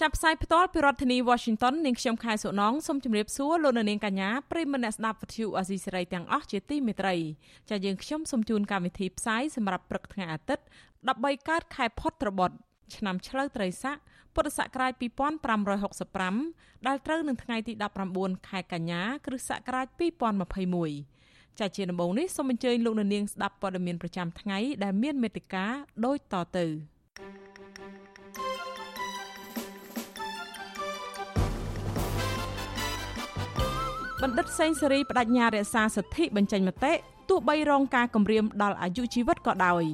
ចាប់ផ្សាយផ្ទាល់ពីរដ្ឋធានី Washington នាងខ្ញុំខែសុណងសូមជម្រាបសួរលោកនាងកញ្ញាប្រិយមិត្តអ្នកស្ដាប់វិទ្យុអាស៊ីសេរីទាំងអស់ជាទីមេត្រីចាយើងខ្ញុំសូមជូនកម្មវិធីផ្សាយសម្រាប់ព្រឹកថ្ងៃអាទិត្យ13កើតខែផុតត្របុត្រឆ្នាំឆ្លូវត្រីស័កពុរសករាជ2565ដែលត្រូវនឹងថ្ងៃទី19ខែកញ្ញា គ្រិស្តសករាជ2021ចាជាដំបូងនេះសូមអញ្ជើញលោកនាងស្ដាប់ព័ត៌មានប្រចាំថ្ងៃដែលមានមេត្តាដូចតទៅ បណ្ឌិតសេងសេរីបដិញ្ញារក្សាសិទ្ធិបញ្ចេញមតិទោះបីរងការគំរាមដល់អាយុជីវិតក៏ដោយ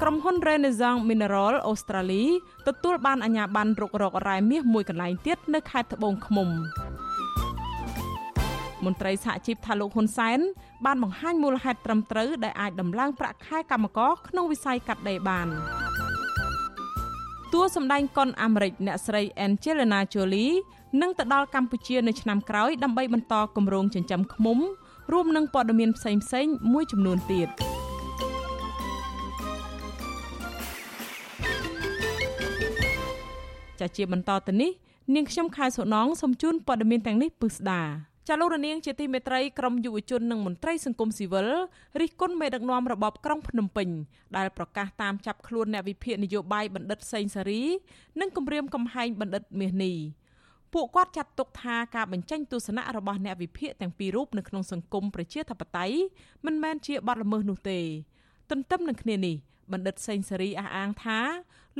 ក្រុមហ៊ុន Renaissance Mineral Australia ទទួលបានអាជ្ញាប័ណ្ណរុករករ៉ែមាសមួយកន្លែងទៀតនៅខេត្តត្បូងឃ្មុំមន្ត្រីសហជីពថាលោកហ៊ុនសែនបានបង្ហាញមូលហេតុត្រឹមត្រូវដែលអាចដំឡើងប្រាក់ខែកម្មករក្នុងវិស័យកាត់ដេរបានតួសម្ដែងកុនអាមេរិកអ្នកស្រី Angelina Jolie នឹងទៅដល់កម្ពុជានៅឆ្នាំក្រោយដើម្បីបន្តគម្រោងចិញ្ចឹមឃ្មុំរួមនឹងព័ត៌មានផ្សេងៗមួយចំនួនទៀតចាជាបន្តទៅនេះនាងខ្ញុំខែសុណងសូមជូនព័ត៌មានទាំងនេះពិស្ដាចាលោករនាងជាទីមេត្រីក្រមយុវជននិងមន្ត្រីសង្គមស៊ីវិលរិះគន់មេដឹកនាំរបបក្រុងភ្នំពេញដែលប្រកាសតាមចាប់ខ្លួនអ្នកវិភាគនយោបាយបណ្ឌិតសេងសារី និងគម្រាមកំហែងបណ្ឌិតមាសនេះ ពួកគាត់ចាត់ទុកថាការបញ្ចេញទស្សនៈរបស់អ្នកវិភាគទាំងពីររូបនៅក្នុងសង្គមប្រជាធិបតេយ្យមិនមែនជាបទល្មើសនោះទេទន្ទឹមនឹងគ្នានេះបណ្ឌិតសេងសេរីអះអាងថា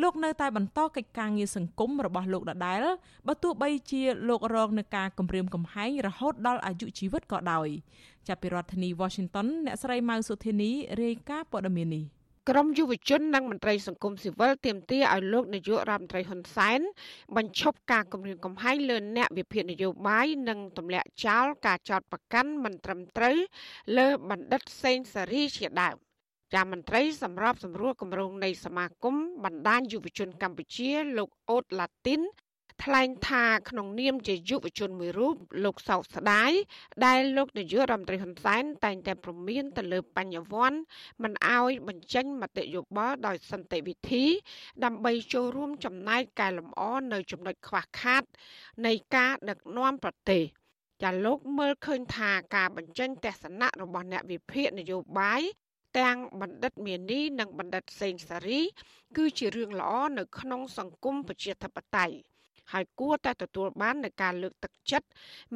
លោកនៅតែបន្តកិច្ចការងារសង្គមរបស់លោកដដែលបើទោះបីជាលោករងនឹងការគំរាមកំហែងរហូតដល់អាយុជីវិតក៏ដោយចាប់ពីរដ្ឋធានី Washington អ្នកស្រីម៉ៅសុធានីរាយការណ៍ព័ត៌មាននេះ ក្រមយុវជននិងមន្ត្រីសង្គមស៊ីវិលទាមទារឲ្យលោកនាយករដ្ឋមន្ត្រីហ៊ុនសែនបញ្ឈប់ការគំរាមកំហែងលើអ្នកវិភាគនយោបាយនិងទម្លាក់ចោលការចោទប្រកាន់មិនត្រឹមត្រូវលើបណ្ឌិតសេងសារីជាដើមចាមន្ត្រីសម្របសម្រួលគម្រោងនៃសមាគមបណ្ដាញយុវជនកម្ពុជាលោកអូតឡាទីន ថ្លែងថាក្នុងនាមជាយុវជនមួយរូបលោកសោកស្ដាយដែលលោកនាយករដ្ឋមន្ត្រីហ៊ុនសែនតែងតែប្រមានទៅលើបញ្ញវន្តមិនអោយបញ្ចេញមតិយោបល់ដោយសន្តិវិធី ដើម្បីចូលរួមចំណែកកែលម្អនៅចំណុចខ្វះខាត នៃការដឹកនាំប្រទេសចាលោកមើលឃើញថាការបញ្ចេញទស្សនៈរបស់អ្នកវិភាគនយោបាយទាំងបណ្ឌិតមានីនិងបណ្ឌិតសេងសារី គឺជារឿងល្អនៅក្នុងសង្គមប្រជាធិបតេយ្យ ហើយគួរតែទទួលបាននូវការលើកទឹកចិត្ត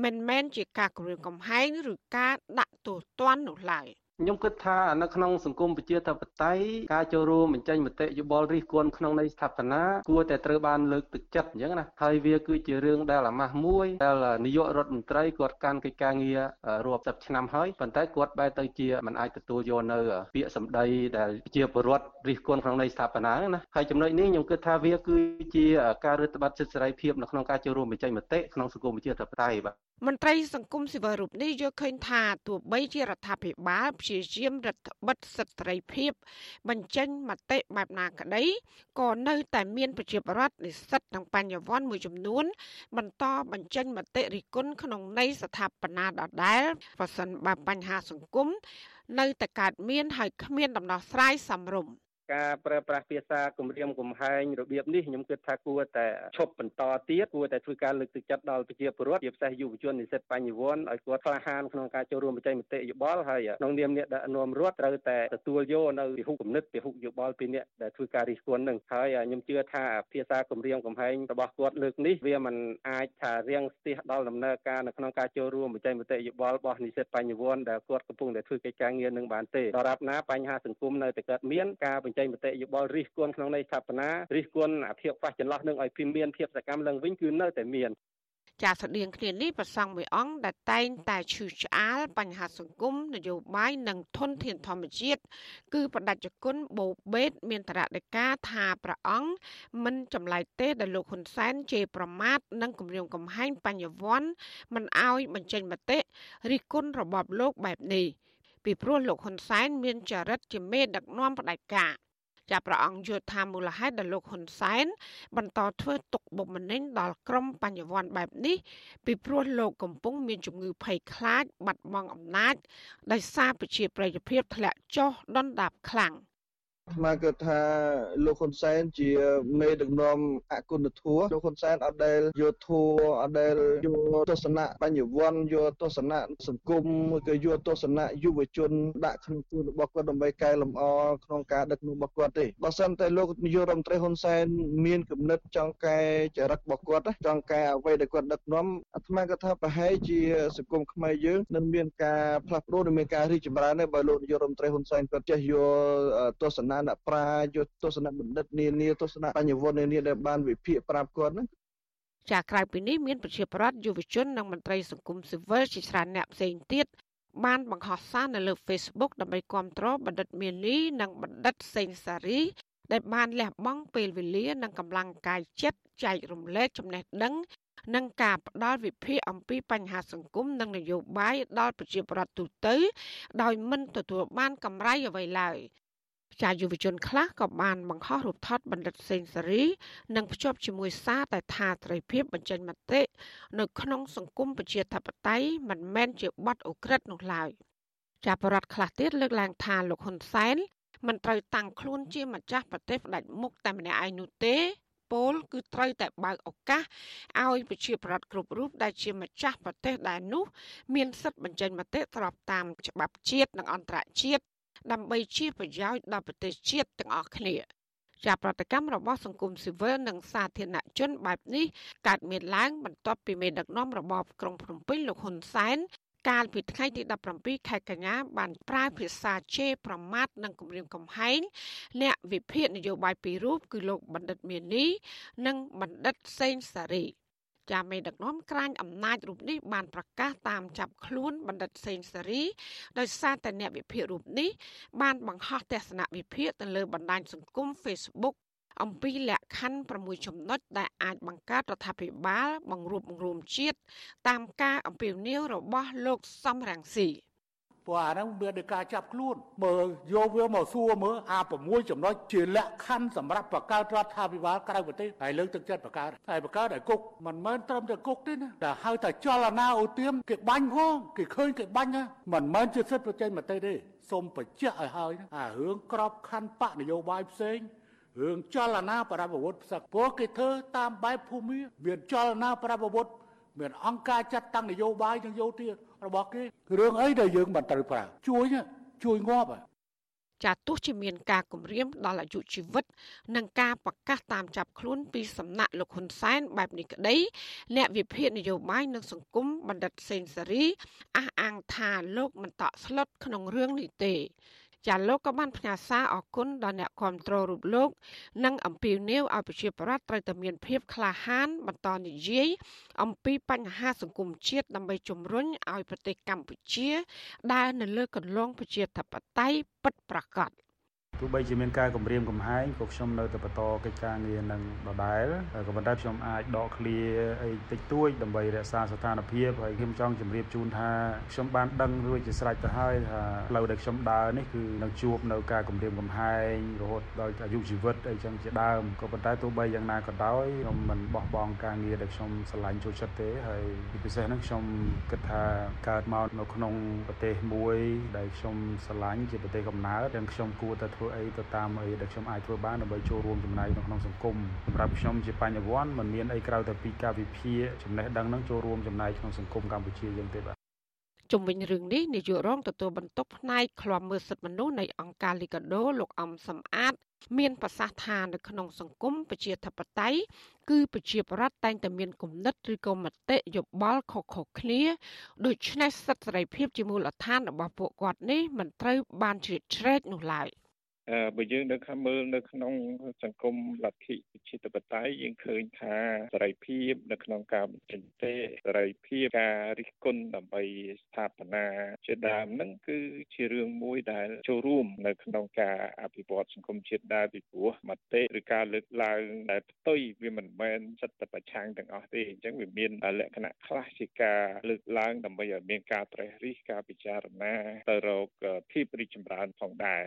មិនមែនជាការគំរាមកំហែងឬការដាក់ទោសទណ្ឌនោះឡើយ។ ខ្ញុំគិតថានៅក្នុងសង្គមប្រជាធិបតេយ្យការចូលរួមបញ្ចេញមតិយោបល់រិះគន់ក្នុងន័យស្ថាបនាគួរតែត្រូវបានលើកទឹកចិត្តអញ្ចឹងណាហើយវាគឺជារឿងដែលអាម៉ាស់មួយដែលនាយករដ្ឋមន្ត្រីគាត់កាន់កិច្ចការងាររាប់សិបឆ្នាំហើយប៉ុន្តែគាត់បែរទៅជាមិនអាចទទួលយកនៅ ពាក្យសម្ដីដែលជាបរិវត្តរិះគន់ក្នុងន័យស្ថាបនាណាហើយចំណុចនេះខ្ញុំគិតថាវាគឺជាការរឹតបន្តឹងសិទ្ធិសេរីភាពនៅក្នុងការចូលរួមបញ្ចេញមតិក្នុងសង្គមប្រជាធិបតេយ្យបាទ មន្ត្រីសង្គមស៊ីវិលរូបនេះយល់ឃើញថាទោះបីជារដ្ឋាភិបាលព្យាយាមរដ្ឋបិទសិទ្ធិសេរីភាព បញ្ចេញមតិបែបណាក្តីក៏នៅតែមានប្រជាពលរដ្ឋនិស្សិតនិងបញ្ញវន្តមួយចំនួន បន្តបញ្ចេញមតិរិះគន់ក្នុងន័យស្ថាបនាដដែលប្រសិនបើបញ្ហាសង្គមនៅតែកើតមានហើយគ្មានដំណោះស្រាយសមរម្យ ការប្រើប្រាស់ភាសាគម្រាមកំហែងរបៀបនេះខ្ញុំគិតថាគួរតែឈប់បន្តទៀតគួរតែធ្វើការលើកទឹកចិត្តដល់ប្រជាពលរដ្ឋជាពិសេសយុវជននិស្សិតបញ្ញវន្តឲ្យគាត់ក្លាហានក្នុងការចូលរួមបញ្ចេញមតិយោបល់ហើយក្នុងនាមអ្នកដឹកនាំរដ្ឋត្រូវតែទទួលយកនៅពិហុគំនិតពិហុយោបល់ពីអ្នកដែលធ្វើការរិះគន់នឹងហើយខ្ញុំជឿថាភាសាគម្រាមកំហែងរបស់គាត់លើកនេះវាមិនអាចថារៀងស្ទះដល់ដំណើរការនៅក្នុងការចូលរួមបញ្ចេញមតិយោបល់របស់និស្សិតបញ្ញវន្តដែលគាត់កំពុងតែធ្វើកិច្ចការងារនឹងបានទេដរាបណាបញ្ហាសង្គមនៅតែកើតមានការបញ្ចេញមតិយោបល់រិះគន់ក្នុងន័យស្ថាបនារិះគន់ភាពខ្វះចន្លោះនឹងឲ្យពីមានភាពសកម្មឡើងវិញគឺនៅតែមានចាស្តៀងគ្នានេះប្រសង់មួយអង្គដែលតែងតែឈឺឆ្អាលបញ្ហាសង្គមនយោបាយនិងធនធានធម្មជាតិគឺបដិជគុណបូបេត មានតរដេកាថាព្រះអង្គមិនចម្លែកទេដែលលោកហ៊ុនសែនជេរប្រមាថនិងគំរាមកំហែងបញ្ញវន្តមិនអោយបញ្ចេញមតិរិះគន់របបលោកបែបនេះពីព្រោះលោកហ៊ុនសែនមានចរិតជាមេដឹកនាំផ្ដាច់ការ ចាប់ព្រះអង្គយល់ថាមូលហេតុដែលលោកហ៊ុនសែនបន្តធ្វើទុកបុកម្នេញដល់ក្រុមបញ្ញវន្តបែបនេះពីព្រោះលោកកំពុងមានជំងឺភ័យខ្លាចបាត់បង់អំណាចដោយសារប្រជាប្រិយភាពធ្លាក់ចុះដុនដាបខ្លាំង។ អាត្មាគិតថាលោកហ៊ុនសែនជាមេដឹកនាំអគុណធម៌លោកហ៊ុនសែនអត់ដែលយកធัวអត់ដែលយកទស្សនៈបញ្ញវន្តយកទស្សនៈសង្គមមួយក៏យកទស្សនៈយុវជនដាក់ក្នុងខ្លួនរបស់គាត់ដើម្បីកែលម្អក្នុងការដឹកនាំរបស់គាត់ទេបើសិនតែលោកនាយករដ្ឋមន្ត្រីហ៊ុនសែនមានគំនិតចង់កែចរិតរបស់គាត់ចង់កែអ្វីដែលគាត់ដឹកនាំអាត្មាគិតថាប្រហែលជាសង្គមខ្មែរយើងនឹងមានការផ្លាស់ប្ដូរនិងមានការរីកចម្រើនដែរបើលោកនាយករដ្ឋមន្ត្រីហ៊ុនសែនគាត់ចេះយកទស្សនៈណាអ្នកប្រាជ្ញយកទស្សនៈបណ្ឌិតនានាទស្សនៈបញ្ញវន្តនានាដែលបានវិភាគប្រាប់គាត់ហ្នឹងចាក្រៅពីនេះមានប្រជាប្រដ្ឋយុវជននិងមន្ត្រីសង្គមស៊ីវិលជាច្រើនអ្នកផ្សេងទៀតបានបង្ហោះសារនៅលើ Facebook ដើម្បីគាំទ្របណ្ឌិតមានីនិងបណ្ឌិតសេងសារី ដែលបានលះបង់ពេលវេលានិងកម្លាំងកាយចិត្តចែករំលែកចំណេះដឹងនិងការផ្ដល់វិភាគអំពីបញ្ហាសង្គមនិងនយោបាយដល់ប្រជាពលរដ្ឋទូទៅ ដោយមិនទទួលបានកម្រៃអ្វីឡើយ ចាយុវជនខ្លះក៏បានបង្ហោះរូបថតបណ្ឌិតសេងសេរីនិងភ្ជាប់ជាមួយសារតែថាត្រីភិបបញ្ចេញមតិនៅក្នុងសង្គមប្រជាធិបតេយ្យមិនមែនជាបទអូក្រិដ្ឋនោះឡើយចាបរដ្ឋខ្លះទៀតលើកឡើងថាលោកហ៊ុនសែនមិនត្រូវតាំងខ្លួនជាម្ចាស់ប្រទេសផ្ដាច់មុខតែម្នាក់ឯងនោះទេពលគឺត្រូវតែបើកឱកាសឲ្យប្រជាប្រដ្ឋគ្រប់រូបដែលជាម្ចាស់ប្រទេសដែលនោះ មានសិទ្ធិបញ្ចេញមតិស្របតាមច្បាប់ជាតិនិងអន្តរជាតិ ដើម្បីជាប្រយោជន៍ដល់ប្រទេសជាតិទាំងអស់គ្នាជាប្រតិកម្មរបស់សង្គមស៊ីវិលនិងសាធារណជនបែបនេះកើតមានឡើងបន្ទាប់ពីមេដឹកនាំរបបក្រុងភ្នំពេញលោកហ៊ុនសែនកាលពីថ្ងៃទី17ខែកញ្ញាបានប្រើភាសាជេរប្រមាថនិងគំរាមកំហែងអ្នកវិភាគនយោបាយពីររូបគឺលោកបណ្ឌិតមានីនិងបណ្ឌិតសេងសារី ចាមេដឹកនាំក្រាញអំណាចរូបនេះបានប្រកាសតាមចាប់ខ្លួនបណ្ឌិតសេងសេរីដោយសារតែអ្នកវិភាគរូបនេះបានបង្ហោះទស្សនវិភាគទៅលើបណ្ដាញសង្គម Facebook អំពីលក្ខខណ្ឌ6ចំណុចដែលអាចបង្កើតរដ្ឋាភិបាលបង្រួបបង្រួមជាតិតាមការអំពាវនាវរបស់លោកសំរងស៊ី ព្រោះអាហ្នឹងវាដោយការចាប់ខ្លួនមើលយកវាមកសួរមើលអា6ចំណុចជាលក្ខខណ្ឌសម្រាប់បង្កើតរដ្ឋាភិបាលក្រៅប្រទេសហើយលើកទឹកចិត្តបង្កើតហើយបង្កើតឲ្យគុកមិនមែនត្រឹមតែគុកទេណាតែហៅតែចលនាអូទៀមគេបាញ់ផងគេឃើញគេបាញ់ណាមិនមែនជាសិទ្ធិប្រជែងមតិទេសូមបញ្ជាក់ឲ្យហើយអារឿងក្របខណ្ឌបកនយោបាយផ្សេងរឿងចលនាប្រដាប់អាវុធផ្សឹកព្រោះគេធ្វើតាមបែបភូមិមានចលនាប្រដាប់អាវុធ មានអង្គការចាត់តាំងនយោបាយនិងយោធារបស់គេរឿងអីដែលយើងមិនត្រូវប្រើជួយជួយងាប់ចាទោះជាមានការគម្រាមដល់អាយុជីវិត និងការប្រកាសតាមចាប់ខ្លួនពីសំណាក់លោកហ៊ុនសែនបែបនេះក្តីអ្នកវិភាគនយោបាយនិងសង្គមបណ្ឌិតសេងសេរីអះអាងថាលោកមិនតក់ស្លុតក្នុងរឿងនេះទេ ចាលោកក៏បានផ្ញើសារអគុណដល់អ្នកគ្រប់គ្រងរូបលោក និងអំពាវនាវឲ្យប្រជាប្រដ្ឋត្រូវតែមានភាពក្លាហានបន្តនិយាយអំពីបញ្ហាសង្គមជាតិដើម្បីជំរុញឲ្យប្រទេសកម្ពុជាដើរនៅលើគន្លងប្រជាធិបតេយ្យពិតប្រាកដ។ទោះ បីជាមានការគម្រាមកំហែងក៏ខ្ញុំនៅតែបន្តកិច្ចការងារនឹងដដែលក៏ប៉ុន្តែខ្ញុំអាចដកឃ្លាអីតិចតួចដើម្បីរក្សាស្ថានភាពហើយខ្ញុំចង់ជម្រាបជូនថាខ្ញុំបានដឹងរួចជាស្រេចទៅហើយថាផ្លូវដែលខ្ញុំដើរនេះគឺនឹងជួបនៅការគម្រាមកំហែងរហូតដល់អាយុជីវិតអីចឹងជាដើមក៏ប៉ុន្តែទោះបីយ៉ាងណាក៏ដោយខ្ញុំមិនបោះបង់ការងារដែលខ្ញុំស្រឡាញ់ចូលចិត្តទេហើយពិសេសហ្នឹងខ្ញុំគិតថាកើតមកនៅក្នុងប្រទេសមួយដែលខ្ញុំស្រឡាញ់ជាប្រទេសកំណើតទាំងខ្ញុំគួរតែធ្វើធ្វើអីទៅតាមអីដែលខ្ញុំអាចធ្វើបានដើម្បីចូលរួមចំណែកនៅក្នុងសង្គមសម្រាប់ខ្ញុំជាបញ្ញវន្តมันមានអីក្រៅតែពីការវិភាគចំណេះដឹងនឹងចូលរួមចំណែកក្នុងសង្គមកម្ពុជាយើងទេបាទជុំវិញរឿងនេះនាយករងទទួលបន្ទុកផ្នែកឃ្លាំមើលសិទ្ធិមនុស្សនៃអង្គការលីកាដូលោកអំសំអាត មានប្រសាសន៍ថានៅក្នុងសង្គមប្រជាធិបតេយ្យគឺប្រជាប្រដ្ឋតែងតែមានគំនិតឬក៏មតិយោបល់ខុសៗគ្នាដូច្នេះសិទ្ធិសេរីភាពជាមូលដ្ឋានរបស់ពួកគាត់នេះមិនត្រូវបានជ្រៀតជ្រែកនោះឡើយ។ បើយើងនៅខាងមើលនៅក្នុងសង្គមលទ្ធិប្រជាធិបតេយ្យយើងឃើញថាសេរីភាពនៅក្នុងការបញ្ចេញមតិសេរីភាពការរិះគន់ដើម្បីស្ថាបនាជាដើមហ្នឹងគឺជារឿងមួយដែលចូលរួមនៅក្នុងការអភិវឌ្ឍសង្គមជាតិដែរពីព្រោះមតិឬការលើកឡើងដែលផ្ទុយវាមិនមែនសិតតែប្រឆាំងទាំងអស់ទេអញ្ចឹងវាមានលក្ខណៈខ្លះជាការលើកឡើងដើម្បីឲ្យមានការត្រេះរិះការពិចារណាទៅរកភាពរីកចម្រើនផងដែរ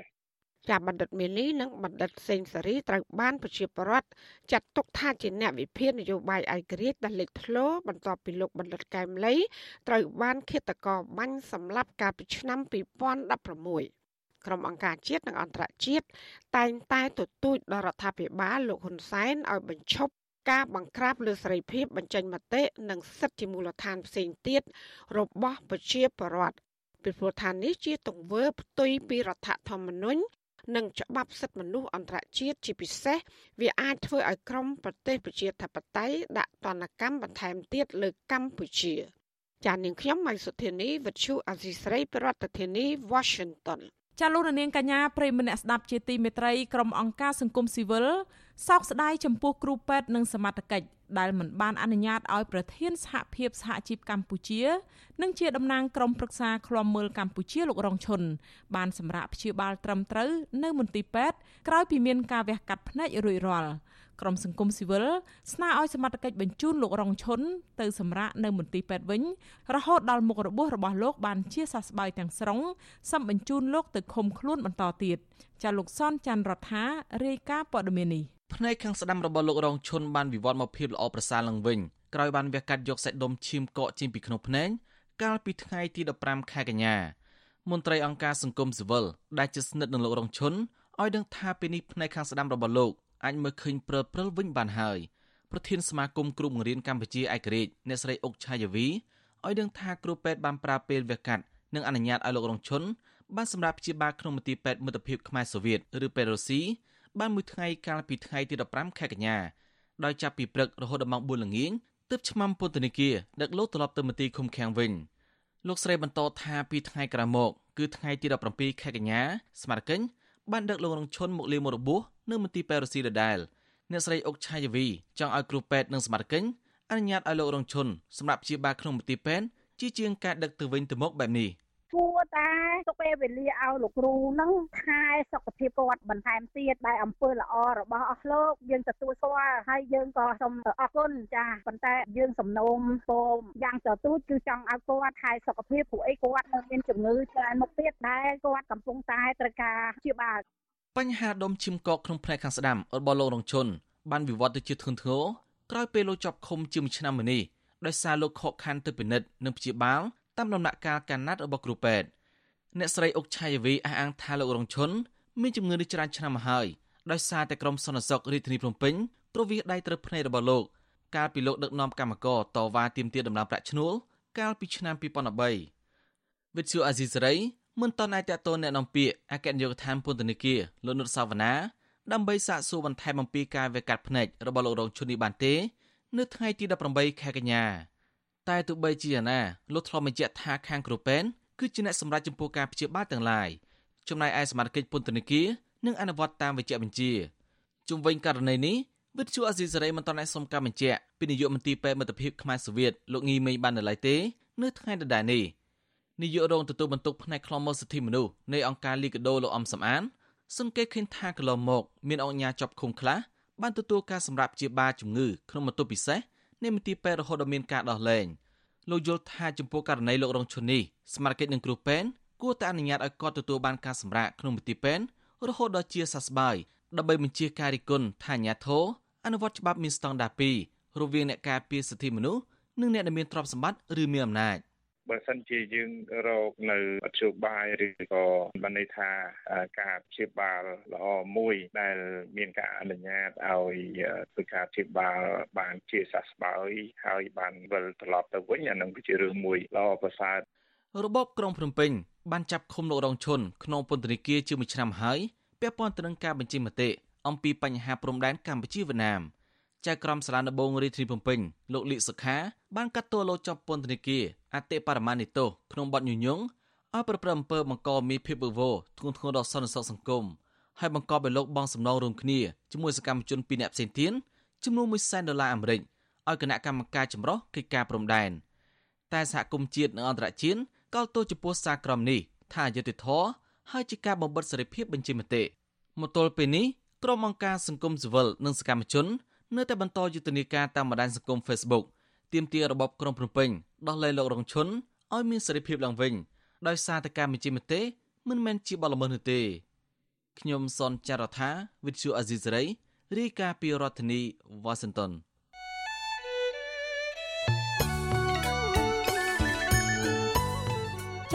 ចាបណ្ឌិតមីលីនិងបណ្ឌិតសេងសេរីត្រូវបានប្រជាពលរដ្ឋចាត់ទុកថាជាអ្នកវិភាគនយោបាយឯករាជ្យដែលលេចធ្លោបន្ទាប់ពីលោកបណ្ឌិតកែមលីត្រូវបានឃាតករបាញ់សម្លាប់កាលពីឆ្នាំ2016ក្រុមអង្គការជាតិនិងអន្តរជាតិតែងតែទទូចដល់រដ្ឋាភិបាលលោកហ៊ុនសែនឲ្យបញ្ឈប់ការបង្ក្រាបលើសេរីភាពបញ្ចេញមតិនិងសិទ្ធិជាមូលដ្ឋានផ្សេងទៀតរបស់ប្រជាពលរដ្ឋពីព្រោះថានេះជាទង្វើផ្ទុយពីរដ្ឋធម្មនុញ្ញ និងច្បាប់សិទ្ធិមនុស្សអន្តរជាតិជាពិសេសវាអាចធ្វើឲ្យក្រមប្រទេសប្រជាធិបតេយ្យដាក់ទណ្ឌកម្មបន្ថែមទៀតលើកម្ពុជាចាននាងខ្ញុំម៉ៃសុធានីវិទ្យុអាស៊ីស្រីប្រធានាធិបតី Washington ចាលោកនាងកញ្ញាប្រិមម្នាក់ស្ដាប់ជាទីមេត្រីក្រុមអង្គការសង្គមស៊ីវិលសោកស្ដាយចំពោះគ្រូពេទ្យនិងសមត្ថកិច្ច ដែលមិនបានអនុញ្ញាតឲ្យប្រធានសហភាពសហជីពកម្ពុជា និងជាតំណាងក្រុមប្រឹក្សាឃ្លាំមើលកម្ពុជាលោករងឈុនបានសម្រាប់ព្យាបាលត្រឹមត្រូវនៅមន្ទីរពេទ្យក្រោយពីមានការវះកាត់ភ្នែករួចរាល់ក្រុមសង្គមស៊ីវិលស្នើឲ្យសមត្ថកិច្ចបញ្ជូនលោករងឈុនទៅសម្រាកនៅមន្ទីរពេទ្យវិញ រហូតដល់មុខរបួសរបស់លោកបានជាសះស្បើយទាំងស្រុងសម្បញ្ជូនលោកទៅឃុំខ្លួនបន្តទៀតចាលោកសនច័ន្ទរដ្ឋារាយការណ៍ព័ត៌មាននេះ ភ្នែកខាងស្ដាំរបស់លោករងឈុនបានវិវត្តមកភាពល្អប្រសើរឡើងវិញក្រោយបានវះកាត់យកសាច់ដុំឈាមកកចេញពីក្នុងភ្នែកកាលពីថ្ងៃទី15ខែកញ្ញាមន្ត្រីអង្គការសង្គមស៊ីវិលដែលជាស្និទ្ធនឹងលោករងឈុនឲ្យដឹងថាពេលនេះភ្នែកខាងស្ដាំរបស់លោកអាចមើលឃើញព្រិលព្រិលវិញបានហើយប្រធានសមាគមគ្រូបង្រៀនកម្ពុជាឯករាជ្យអ្នកស្រីអុកឆាយាវីឲ្យដឹងថាគ្រូពេទ្យបានប្រើពេលវះកាត់និងអនុញ្ញាតឲ្យលោករងឈុនបានសម្រាប់ព្យាបាលក្នុងមន្ទីរពេទ្យមិត្តភាពខ្មែរសូវៀតឬពេទ្យរុស្ស៊ី បានមួយថ្ងៃកាលពីថ្ងៃទី15ខែកញ្ញាដោយចាប់ពីព្រឹករហូតដល់ម៉ោង4ល្ងាចទើបឆ្មាំពន្ធនាគារដឹកលោកត្រឡប់ទៅមន្ទីរឃុំឃាំងវិញលោកស្រីបន្តថាពីថ្ងៃក្រោយមកគឺថ្ងៃទី17ខែកញ្ញាស្មារតីបានដឹកលោករងឈុនមកលាមករបួសនៅមន្ទីរពេទ្យរុស្ស៊ីដដែលអ្នកស្រីអុកឆាយាវីចង់ឲ្យគ្រូពេទ្យនិងសមាជិកអនុញ្ញាតឲ្យលោករងឈុនសម្រាប់ព្យាបាលក្នុងមន្ទីរពេទ្យជាជាងការដឹកទៅវិញទៅមកបែបនេះ។ គួរតែទុកពេលវេលាឲ្យលោកគ្រូនឹងថែសុខភាពគាត់បន្ថែមទៀតដែលអំពើល្អរបស់អស់លោកយើងទទួលស្គាល់ហើយយើងក៏សូមអរគុណចាប៉ុន្តែយើងសំណូមពរយ៉ាងទៅទូចគឺចង់ឲ្យគាត់ថែសុខភាពព្រោះអីគាត់នៅមានជំងឺច្រើនមុខទៀតដែលគាត់កំពុងតែត្រូវការព្យាបាលបញ្ហាដុំឈាមកកក្នុងផ្នែកខាងស្ដាំរបស់លោករងឈុនបានវិវត្តទៅជាធ្ងន់ធ្ងរក្រោយពេលលោកជាប់ឃុំជាមួយឆ្នាំមុននេះដោយសារលោកខកខានទៅពិនិត្យនិងព្យាបាល តាមដំណាក់កាលកាណាត់របស់គ្រូពេទ្យអ្នកស្រីអុកឆាយាវីអះអាងថាលោករងឈុនមានជំងឺនេះច្រើនឆ្នាំមកហើយដោយសារតែក្រុមសន្តិសុខរាជធានីភ្នំពេញប្រវិះដៃត្រូវភ្នែករបស់លោកកាលពីលោកដឹកនាំកម្មករតវ៉ាទាមទារដំណើរប្រាក់ឈ្នួលកាលពីឆ្នាំ2013វិទ្យុអាស៊ីសេរីមិនតន់អាចតតអ្នកនាំពាក្យអគ្គនាយកដ្ឋានពន្ធនាគារលោកនុតសាវណ្ណាដើម្បីសាកសួរបន្ថែមអំពីការវេកាត់ភ្នែករបស់លោករងឈុននេះបានទេ នៅថ្ងៃទី18ខែកញ្ញា តែទោះបីជាយ៉ាងណាលោកធ្លាប់បញ្ជាក់ថាខាងគ្រូពេនគឺជាអ្នកសម្រេចចំពោះការព្យាបាលទាំងឡាយចំណែកឯសមាជិកពន្ធនាគារនឹងអនុវត្តតាមវិជ្ជាបញ្ជាជុំវិញករណីនេះវិទ្យុអេស៊ីសេរីមិនតន់អាចសុំការបញ្ជាក់ពីនាយកមន្ត្រីពេទ្យមិត្តភាពខ្មែរសូវៀតលោកងីមេងបាននៅឡើយទេនៅថ្ងៃដដែលនេះនាយករងទទួលបន្ទុកផ្នែកខ្លមមើលសិទ្ធិមនុស្សនៃអង្គការលីកាដូលោកអំសំអានសង្កេតឃើញថាកន្លងមកមានអង្គការជាប់ឃុំខ្លះបានទទួលការសម្រាប់ជាបាជំងឺក្នុងបន្ទប់ពិសេស នៃមន្ទីរពេទ្យរហូតដល់មានការដោះលែងលោកយល់ថាចំពោះករណីលោករងឈុននេះស្មារតីនឹងគ្រូពេនគួរតែអនុញ្ញាតឲ្យគាត់ទទួលបានការសម្រាកក្នុងមន្ទីរពេនរហូតដល់ជាសះស្បើយដើម្បីបញ្ជាការរិគុណថាអាញាធរអនុវត្តច្បាប់មានស្តង់ដារ2រវាងអ្នកការពារសិទ្ធិមនុស្សនិងអ្នកដែលមានទ្រព្យសម្បត្តិឬមានអំណាច បើសិនជាយើងរកនៅអធិបាយឬក៏បានន័យថាការព្យាបាលល្អមួយដែលមានការអនុញ្ញាតឲ្យធ្វើការព្យាបាលបានជាសះស្បើយហើយបានវិលត្រឡប់ទៅវិញអានឹងគឺជារឿងមួយល្អប្រសើររបបក្រុងភ្នំពេញបានចាប់ឃុំលោករងឈុនក្នុងពន្ធនាគារជាមួយឆ្នាំហើយពាក់ព័ន្ធទៅនឹងការបញ្ចេញមតិអំពីបញ្ហាព្រំដែនកម្ពុជាវៀតណាម ចៅក្រមសាលាដំបងរាជធានីភ្នំពេញលោកលីកសុខាបានកាត់ទោសលោកជាប់ពន្ធនាគារអតិបរមានិតោក្នុងបទញុយញងឲ្យប្រព្រឹត្តអំពើបង្កមានភាពវឹកវរធ្ងន់ធ្ងរដល់សន្តិសុខសង្គមហើយបង្កប់ឲ្យលោកបងសំណងរួមគ្នាជាមួយសកម្មជនពីរនាក់ផ្សេងទៀតចំនួន1សែនដុល្លារអាមេរិកឲ្យគណៈកម្មការចម្រុះកិច្ចការព្រំដែនតែសហគមន៍ជាតិនិងអន្តរជាតិកោតទោសចំពោះសារក្រមនេះថាយុត្តិធម៌ហើយជាការបំបិតសេរីភាពបញ្ចេញមតិមកទល់ពេលនេះក្រុមអង្គការសង្គមស៊ីវិលនិងសកម្មជន នៅតែបន្តយុទ្ធនាការតាមបណ្ដាញសង្គម Facebook ទាមទាររបបក្រុងភ្នំពេញដោះលែងលោករងឈុនឲ្យមានសេរីភាពឡើងវិញដោយសារតែការបញ្ចេញមតិមិនមែនជាបទល្មើសនោះទេខ្ញុំសនចាររថាវិទ្យុអាស៊ីសេរីរាយការណ៍ពីរដ្ឋធានី Washington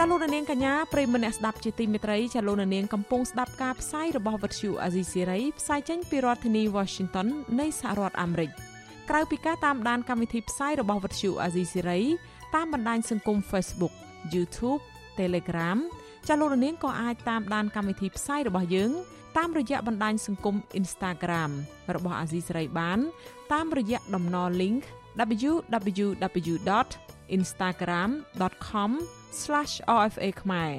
ចាលោកនាងកញ្ញាប្រិមមអ្នកស្ដាប់ជាទីមេត្រីចាលោកនាងកំពុងស្ដាប់ការផ្សាយរបស់វិទ្យុអាស៊ីសេរីផ្សាយចេញពីរដ្ឋធានី Washington នៃសហរដ្ឋអាមេរិកក្រៅពីការតាមដានកម្មវិធីផ្សាយរបស់វិទ្យុអាស៊ីសេរីតាមបណ្ដាញសង្គម Facebook YouTube Telegram ចាលោកនាងក៏អាចតាមដានកម្មវិធីផ្សាយរបស់យើង តាមរយៈបណ្ដាញសង្គម Instagram របស់អាស៊ីសេរីបាន តាមរយៈតំណ link www.instagram.com/rfa ខ្មែរ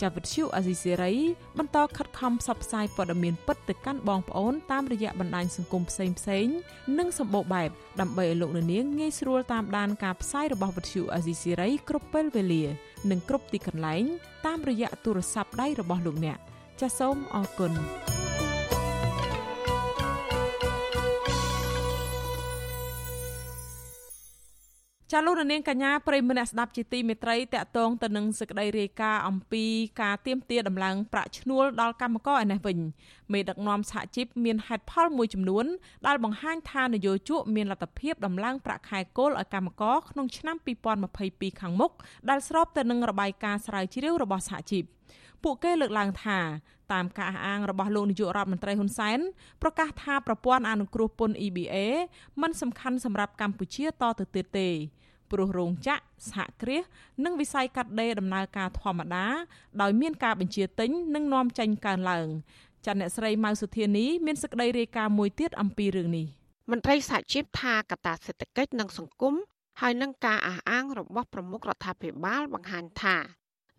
ចាប់វិទ្យុអាស៊ីសេរីបន្តខិតខំផ្សព្វផ្សាយព័ត៌មានពិតទៅកាន់បងប្អូនតាមរយៈបណ្ដាញសង្គមផ្សេងៗនិងសម្បូរបែបដើម្បីឲ្យលោកនាងងាយស្រួលតាមដានការផ្សាយរបស់វិទ្យុអាស៊ីសេរីគ្រប់ពេលវេលា និងគ្រប់ទីកន្លែងតាមរយៈទូរស័ព្ទដៃរបស់លោកអ្នកចាសសូមអរគុណ ចាលោកនាងកញ្ញាប្រិយមិត្តអ្នកស្ដាប់ជាទីមេត្រីតកតងទៅនឹងសេចក្តីរាយការណ៍អំពីការទៀមទាដំឡើងប្រាក់ឈ្នួលដល់កម្មករឯនេះវិញមេដឹកនាំសហជីពមានហេតុផលមួយចំនួនដែលបង្ហាញថានយោជកមានលទ្ធភាពដំឡើងប្រាក់ខែគោលឲ្យកម្មករក្នុងឆ្នាំ2022ខាងមុខដែលស្របទៅនឹងរបាយការណ៍ស្រាវជ្រាវរបស់សហជីព ពួកគេលើកឡើងថាតាមការអះអាងរបស់លោកនាយករដ្ឋមន្ត្រីហ៊ុនសែនប្រកាសថាប្រព័ន្ធអនុគ្រោះពន្ធ EBA មិនសំខាន់សម្រាប់កម្ពុជាតទៅទៀតទេព្រោះរោងចក្រសហគ្រាសនិងវិស័យកាត់ដេរដំណើរការធម្មតាដោយមានការបញ្ជាទិញនិងនាំចេញកើនឡើងចាន់អ្នកស្រីម៉ៅសុធានីមានសេចក្តីរាយការណ៍មួយទៀតអំពីរឿងនេះមន្ត្រីសហជីពថាកត្តាសេដ្ឋកិច្ចនិងសង្គមហើយនឹងការអះអាងរបស់ប្រមុខរដ្ឋាភិបាលបង្ហាញថា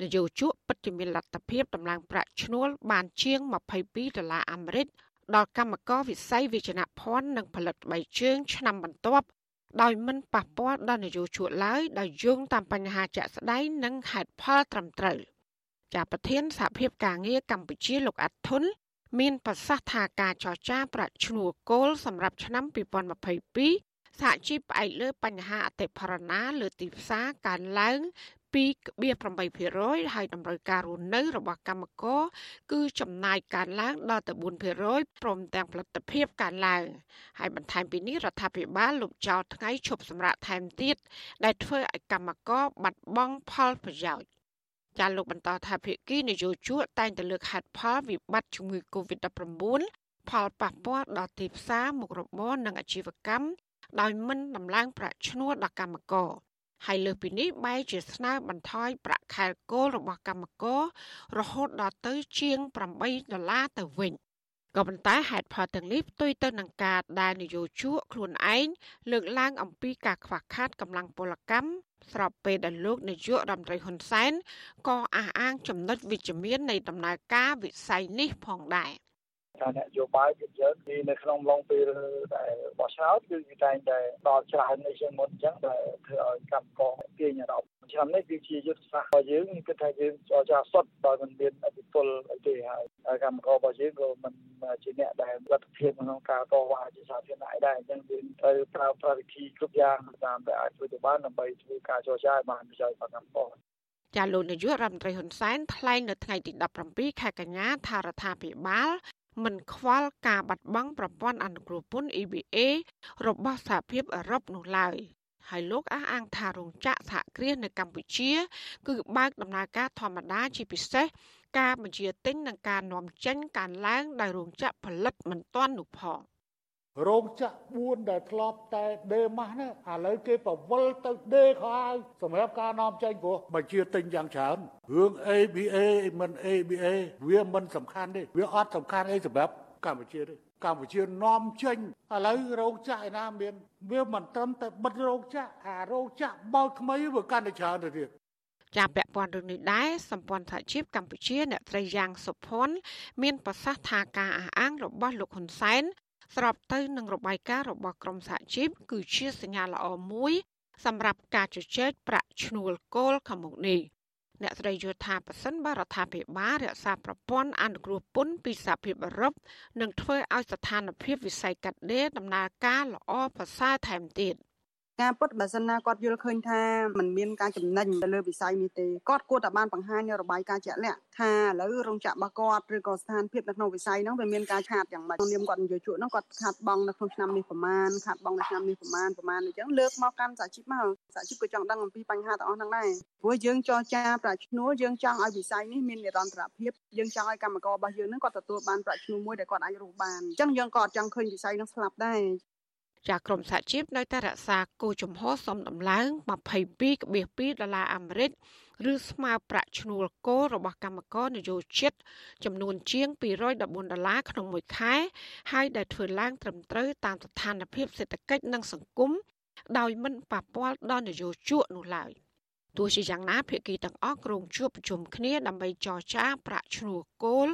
នយោជកពិតជាមានលទ្ធភាពដំឡើងប្រាក់ឈ្នួលបានជាង22ដុល្លារអាមេរិកដល់កម្មករវិស័យវិជ្ជាភ័ណ្ឌនិងផលិតស្បែកជើងឆ្នាំបន្ទាប់ដោយមិនប៉ះពាល់ដល់នយោជកឡើយដោយយោងតាមបញ្ហាជាក់ស្ដែងនិងហេតុផលត្រឹមត្រូវជាប្រធានសហភាពការងារកម្ពុជាលោកអាត់ធុនមានប្រសាសន៍ថាការចរចាប្រាក់ឈ្នួលគោលសម្រាប់ឆ្នាំ2022សហជីពផ្អែកលើបញ្ហាអតិផរណាលើទីផ្សារកើនឡើង 2.8%ហើយតម្រូវការរស់នៅរបស់កម្មករគឺចំណាយកើនឡើងដល់ទៅ4%ព្រមទាំងផលិតភាពកើនឡើងហើយបន្ថែមពីនេះរដ្ឋាភិបាលលុបចោលថ្ងៃឈប់សម្រាកថែមទៀតដែលធ្វើឲ្យកម្មករបាត់បង់ផលប្រយោជន៍ចាលោកបន្តថាភាគីនយោជកតែងតែលើកហេតុផលវិបត្តិជំងឺ Covid-19 ផលប៉ះពាល់ដល់ទីផ្សារមុខរបរនិងអាជីវកម្មដោយមិនដំឡើងប្រាក់ឈ្នួលដល់កម្មករ ហើយលើសពីនេះបែរជាស្នើបន្ថយប្រាក់ខែគោលរបស់កម្មកររហូតដល់ទៅជាង8ដុល្លារទៅវិញក៏ប៉ុន្តែហេតុផលទាំងនេះផ្ទុយទៅនឹងការដែលនយោជកខ្លួនឯងលើកឡើងអំពីការខ្វះខាតកម្លាំងពលកម្មស្របពេលដែលលោកនាយករដ្ឋមន្ត្រីហ៊ុនសែនក៏អះអាងចំណុចវិជ្ជមាននៃដំណើរការវិស័យនេះផងដែរ។ ថានយោបាយពីយើងទីនៅក្នុងឡុងពេលដែលបោះឆ្នោតគឺគេតែងតែដល់ច្រើននេះជាងមុនអញ្ចឹងដែលធ្វើឲ្យកម្មករទាញអារម្មណ៍ឆ្នាំនេះគឺជាយុទ្ធសាស្ត្ររបស់យើងគិតថាយើងចរចាសុទ្ធដោយមិនមានអធិបុលអីទេហើយកម្មកររបស់យើងក៏មិនជាអ្នកដែលលទ្ធភាពក្នុងការតវ៉ាជាសាធារណៈដែរអញ្ចឹងយើងត្រូវប្រើប្រាស់វិធីគ្រប់យ៉ាងតាមដែលអាចធ្វើទៅបានដើម្បីធ្វើការចរចាឲ្យបានប្រយោជន៍ដល់កម្មករចាលោកនាយករដ្ឋមន្ត្រីហ៊ុនសែនថ្លែងនៅថ្ងៃទី17ខែកញ្ញាថារដ្ឋាភិបាល មិនខ្វល់ការបាត់បង់ប្រព័ន្ធអនុគ្រោះពន្ធ EBA របស់សហភាពអឺរ៉ុបនោះឡើយហើយលោកអះអាងថារោងចក្រសហគ្រាសនៅកម្ពុជា គឺបើកដំណើរការធម្មតាជាពិសេសការបញ្ជាទិញនិងការនាំចេញការឡើងដោយរោងចក្រផលិតមិនទាន់នោះផង។ រោងចក្រ4ដែលធ្លាប់តែដេម៉ាស់ណាឥឡូវគេប្រវល់ទៅដេខោហើយសម្រាប់ការនាំចេញព្រោះបញ្ជាទិញយ៉ាងច្រើនរឿង ABA មិន ABA វាមិនសំខាន់ទេវាអត់សំខាន់អីសម្រាប់កម្ពុជាទេកម្ពុជានាំចេញឥឡូវរោងចក្រឯណាមាន វាមិនត្រឹមតែបិទរោងចក្រអារោងចក្របើកថ្មីវាកាន់តែច្រើនទៅទៀតជាពាក់ព័ន្ធរឿងនេះដែរសម្ព័ន្ធសហជីពកម្ពុជាអ្នកត្រីយ៉ាងសុភ័ណ្ឌមានប្រសាសន៍ថាការអះអាងរបស់លោកហ៊ុនសែន ស្របទៅនឹងរបាយការណ៍របស់ក្រមសហជីពគឺជាសញ្ញាល្អមួយសម្រាប់ការជជែកប្រាក់ឈ្នួលគោលខាងមុខនេះអ្នកស្រីយល់ថាប៉ះសិនបរដ្ឋាភិបាលរក្សាប្រព័ន្ធអនុគ្រោះពន្ធពីសហភាពអឺរ៉ុបនឹងធ្វើឲ្យស្ថានភាពវិស័យកាត់ដេរដំណើរការល្អប្រសើរថែមទៀត។ ការពុតបើសិនណាគាត់យល់ឃើញថាมันមានការចំណេញទៅលើវិស័យនេះទេគាត់គួរតែបានបង្ហាញនៅរបាយការណ៍ជាក់លាក់ថាឥឡូវរោងចក្ររបស់គាត់ឬក៏ស្ថានភាពនៅក្នុងវិស័យហ្នឹងវាមានការខាតយ៉ាងម៉េចនាមគាត់នយោជកហ្នឹងគាត់ខាតបង់នៅក្នុងឆ្នាំនេះប្រមាណខាតបង់នៅឆ្នាំនេះប្រមាណប្រមាណអញ្ចឹងលើកមកកាន់សហជីពមកសហជីពក៏ចង់ដឹងអំពីបញ្ហាទាំងអស់ហ្នឹងដែរព្រោះយើងចរចាប្រាក់ឈ្នួលយើងចង់ឲ្យវិស័យនេះមាននិរន្តរភាពយើងចង់ឲ្យកម្មកររបស់យើងហ្នឹងគាត់ទទួលបានប្រាក់ឈ្នួលមួយដែលគាត់អាចរស់បានអញ្ចឹងយើងក៏អត់ចង់ឃើញវិស័យហ្នឹងស្លាប់ដែរ ចាក្រមសហជីពនៅតែរក្សាគោលជំហរសំដំឡើង22.2ដុល្លារអាមេរិកឬស្មើប្រាក់ឈ្នួលគោលរបស់កម្មករនយោជិតចំនួនជាង214ដុល្លារក្នុងមួយខែហើយដែលធ្វើឡើងត្រឹមត្រូវតាមស្ថានភាពសេដ្ឋកិច្ចនិងសង្គមដោយមិនប៉ះពាល់ដល់នយោជកនោះឡើយទោះជាយ៉ាងណាភាគីទាំងអស់ក្រុងជួបប្រជុំគ្នាដើម្បីចរចាប្រាក់ឈ្នួលគោល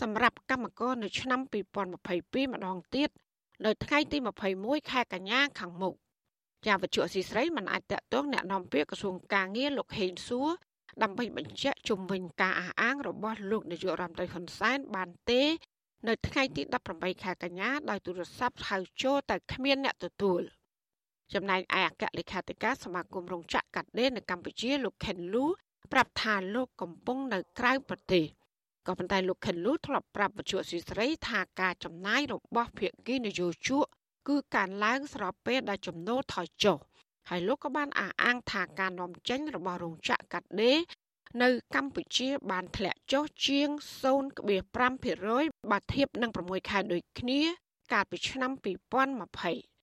សម្រាប់កម្មករនៅឆ្នាំ2022ម្ដងទៀត នៅថ្ងៃទី21ខែកញ្ញាខាងមុខជាវិជ្ជាស៊ីស្រីមិនអាចតកតងแนะនាំពាក្យក្រសួងកាងារលោកហេងសួរដើម្បីបញ្ជាក់ជំវិញការអះអាងរបស់លោកនាយករដ្ឋមន្ត្រីហ៊ុនសែនបានទេ នៅថ្ងៃទី18ខែកញ្ញាដោយទូរស័ព្ទហៅចូលតែគ្មានអ្នកទទួលចំណែកឯអគ្គលេខាធិការសមាគមរោងចក្រកាត់ដេរនៅកម្ពុជាលោកខេនលូប្រាប់ថាលោកកំពុងនៅក្រៅប្រទេស ក៏ប៉ុន្តែលោកខិនលូធ្លាប់ប្រាប់វិទ្យុស៊ីស្រីថាការចំណាយរបស់ភាគីនយោជកគឺការឡើងស្របពេលដែលចំណូលថយចុះហើយលោកក៏បានអះអាងថាការនាំចេញរបស់រោងចក្រកាត់ដេរនៅកម្ពុជាបានធ្លាក់ចុះជាង0.5%បើធៀបនឹង6ខែដូចគ្នា កាលពីឆ្នាំ2020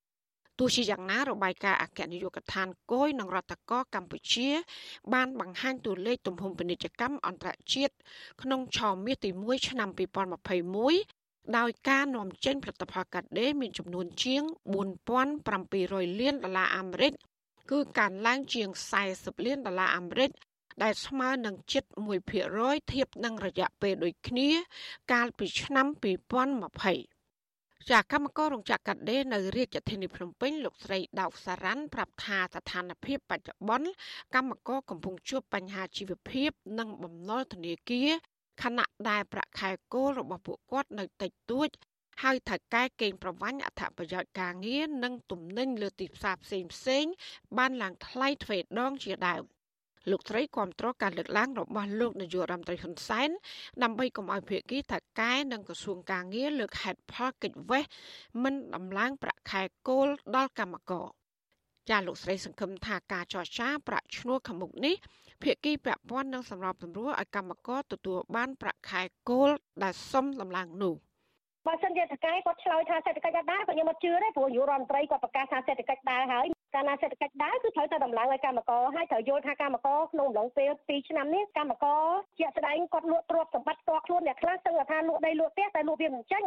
ទោះជាយ៉ាងណារបាយការណ៍អគ្គនាយកដ្ឋានគយនិងរដ្ឋកោកម្ពុជា បានបង្ហាញតួលេខទំហំពាណិជ្ជកម្មអន្តរជាតិក្នុងឆមាសទី1ឆ្នាំ2021ដោយការនាំចេញផលិតផលកាត់ដេរមានចំនួនជាង4700លានដុល្លារអាមេរិកគឺកើនឡើងជាង40លានដុល្លារអាមេរិកដែលស្មើនឹងជិត1%ធៀបនឹងរយៈពេលដូចគ្នា កាលពីឆ្នាំ2020 ចាកម្មកររោងចក្រកាត់ដេរនៅរាជធានីភ្នំពេញលោកស្រីដៅសារ៉ាន់ប្រាប់ថាស្ថានភាពបច្ចុប្បន្នកម្មករកំពុងជួបបញ្ហាជីវភាព និងបំណុលធនាគារខណៈដែលប្រាក់ខែគោលរបស់ពួកគាត់នៅតិចតួច ហើយថៅកែកេងប្រវ័ញ្ចអត្ថប្រយោជន៍ការងារនិងទំនិញលើទីផ្សារផ្សេងផ្សេងបានឡើងថ្លៃទ្វេដងជាដើម លោកស្រីគាំទ្រការលើកឡើងរបស់លោកនាយករដ្ឋមន្ត្រីហ៊ុនសែនដើម្បីកុំឲ្យភាគីថកែនិងក្រសួងការងារលើកហេតុផលកិច្ចវេះមិនដំឡើងប្រាក់ខែគោលដល់កម្មករចាលោកស្រីសង្ឃឹមថាការចរចាប្រាក់ឈ្នួលខាងមុខនេះភាគីពាក់ព័ន្ធនឹងសម្របសម្រួលឲ្យកម្មករទទួលបានប្រាក់ខែគោលដែលសមដំឡើងនោះបើសិនជាតកែគាត់ឆ្លើយថាសេដ្ឋកិច្ចដើរគាត់ខ្ញុំអត់ជឿទេព្រោះយុរដ្ឋមន្ត្រីគាត់ប្រកាសថាសេដ្ឋកិច្ចដើរហើយ កាលណាសេដ្ឋកិច្ចដើរគឺត្រូវតែដំឡើងឲ្យកម្មករហើយត្រូវយល់ថាកម្មករក្នុងអំឡុងពេល2ឆ្នាំនេះកម្មករជាក់ស្ដែងគាត់លក់ទ្រព្យសម្បត្តិផ្ទាល់ខ្លួនអ្នកខ្លះស្ទឹងថាលក់ដីលក់ផ្ទះតែលក់វាមិនចេញ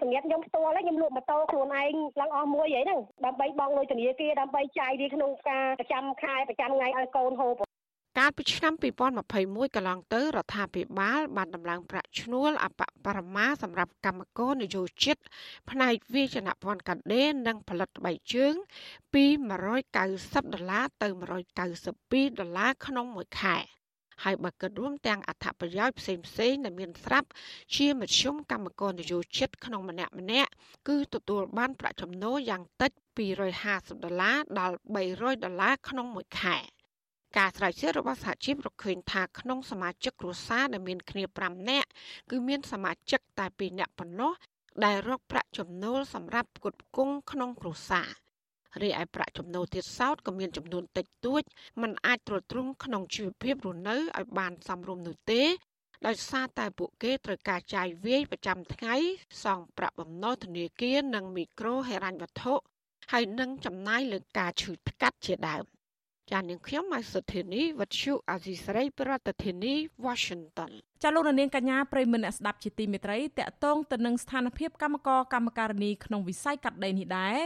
សម្រាប់ខ្ញុំផ្ទាល់ខ្ញុំលក់ម៉ូតូខ្លួនឯងឡើងអស់មួយអីហ្នឹងដើម្បីបង់លុយធនាគារដើម្បីចាយវាក្នុងការប្រចាំខែប្រចាំថ្ងៃឲ្យកូនហូប កាលពីឆ្នាំ2021កន្លងទៅរដ្ឋាភិបាលបានដំឡើងប្រាក់ឈ្នួលអបបរមាសម្រាប់កម្មករនយោជិតផ្នែកវិជ្ជាភ័ណ្ឌកាដេរនិងផលិតស្បែកជើង ពី190ដុល្លារទៅ192ដុល្លារក្នុងមួយខែហើយបើគិតរួមទាំងអត្ថប្រយោជន៍ផ្សេងផ្សេងដែលមានស្រាប់ជាមធ្យមកម្មករនយោជិតក្នុងម្នាក់ម្នាក់គឺទទួលបានប្រាក់ចំណូលយ៉ាងតិច250ដុល្លារដល់300ដុល្លារក្នុងមួយខែ។ ការស្រាវជ្រាវរបស់សហជីពរកឃើញថាក្នុងសមាជិកគ្រួសារដែលមានគ្នា5នាក់គឺមានសមាជិកតែ2នាក់ប៉ុណ្ណោះដែលរកប្រាក់ចំណូលសម្រាប់ផ្គត់ផ្គង់ក្នុងគ្រួសាររីឯប្រាក់ចំណូលទៀតសោតក៏មានចំនួនតិចតួចมันអាចទ្រទ្រង់ក្នុងជីវភាពរស់នៅឲ្យបានសមរម្យនោះទេដោយសារតែពួកគេត្រូវការចាយវាយប្រចាំថ្ងៃសងប្រាក់បំណុលធនាគារនិងមីក្រូហិរញ្ញវត្ថុហើយនឹងចំណាយលើការឈឺថ្កាត់ជាដើម ចាននាងខ្ញុំម៉ៃសុធានីវັດឈុអាស៊ីសេរីប្រធានាធិបតី Washington ចាលោកនាងកញ្ញាប្រិមនៈស្ដាប់ជាទីមេត្រីតកតងទៅនឹងស្ថានភាពកម្មករកម្មការិនីក្នុងវិស័យកាត់ដេរនេះដែរ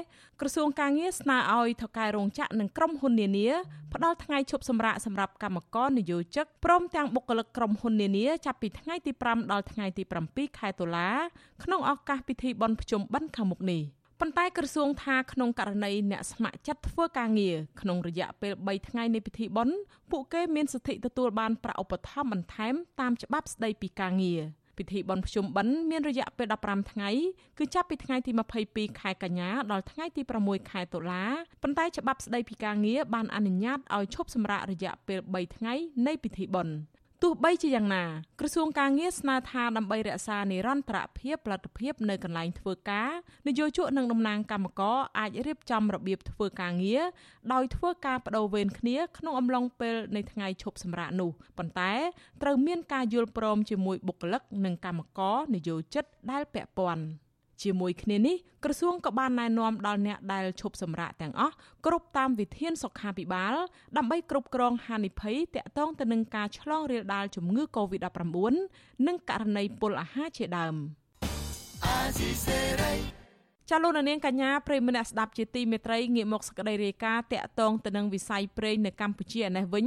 ក្រសួងការងារស្នើឲ្យថៅកែរោងចក្រនិងក្រុមហ៊ុននានាផ្ដល់ថ្ងៃឈប់សម្រាកសម្រាប់កម្មករនិយោជិកព្រមទាំងបុគ្គលិកក្រុមហ៊ុននានាចាប់ពីថ្ងៃទី5ដល់ថ្ងៃទី7ខែតុលាក្នុងឱកាសពិធីបុណ្យភ្ជុំបិណ្ឌខាងមុខនេះ ប៉ុន្តែក្រសួងថាក្នុងករណីអ្នកស្ម័គ្រចិត្តធ្វើការងារក្នុងរយៈពេល3ថ្ងៃនៃពិធីបុណ្យពួកគេមានសិទ្ធិទទួលបានប្រាក់ឧបត្ថម្ភបន្ថែមតាមច្បាប់ស្តីពីការងារពិធីបុណ្យភ្ជុំបិណ្ឌមានរយៈពេល15ថ្ងៃគឺចាប់ពីថ្ងៃទី22ខែកញ្ញាដល់ថ្ងៃទី6ខែតុលាប៉ុន្តែច្បាប់ស្តីពីការងារបានអនុញ្ញាតឲ្យឈប់សម្រាករយៈពេល3ថ្ងៃនៃពិធីបុណ្យ ទោះបីជាយ៉ាងណាក្រសួងការងារស្នើថាដើម្បីរក្សានិរន្តរភាពផលិតភាពនៅកន្លែងធ្វើការនយោជកនិងតំណាងកម្មករអាចរៀបចំរបៀបធ្វើការងារដោយធ្វើការបដូរវេនគ្នាក្នុងអំឡុងពេលនៃថ្ងៃឈប់សម្រាកនោះប៉ុន្តែត្រូវមានការយល់ព្រមជាមួយបុគ្គលិកនិងកម្មករនយោជិតដែលពាក់ព័ន្ធ។ ជាមួយគ្នានេះក្រសួងក៏បានណែនាំដល់អ្នកដែលឈប់សម្រាកទាំងអស់គ្រប់តាមវិធានសុខាភិបាល ដើម្បីគ្រប់គ្រងហានិភ័យទាក់ទងទៅនឹងការឆ្លងរាលដាលជំងឺ Covid-19 និងករណីពុលអាហារជាដើម ចាលោកនាងកញ្ញាប្រិមនៈស្ដាប់ជាទីមេត្រីងាកមកសក្តីរាយការណ៍តាក់ទងទៅនឹងវិស័យប្រេងនៅកម្ពុជាឯនេះវិញ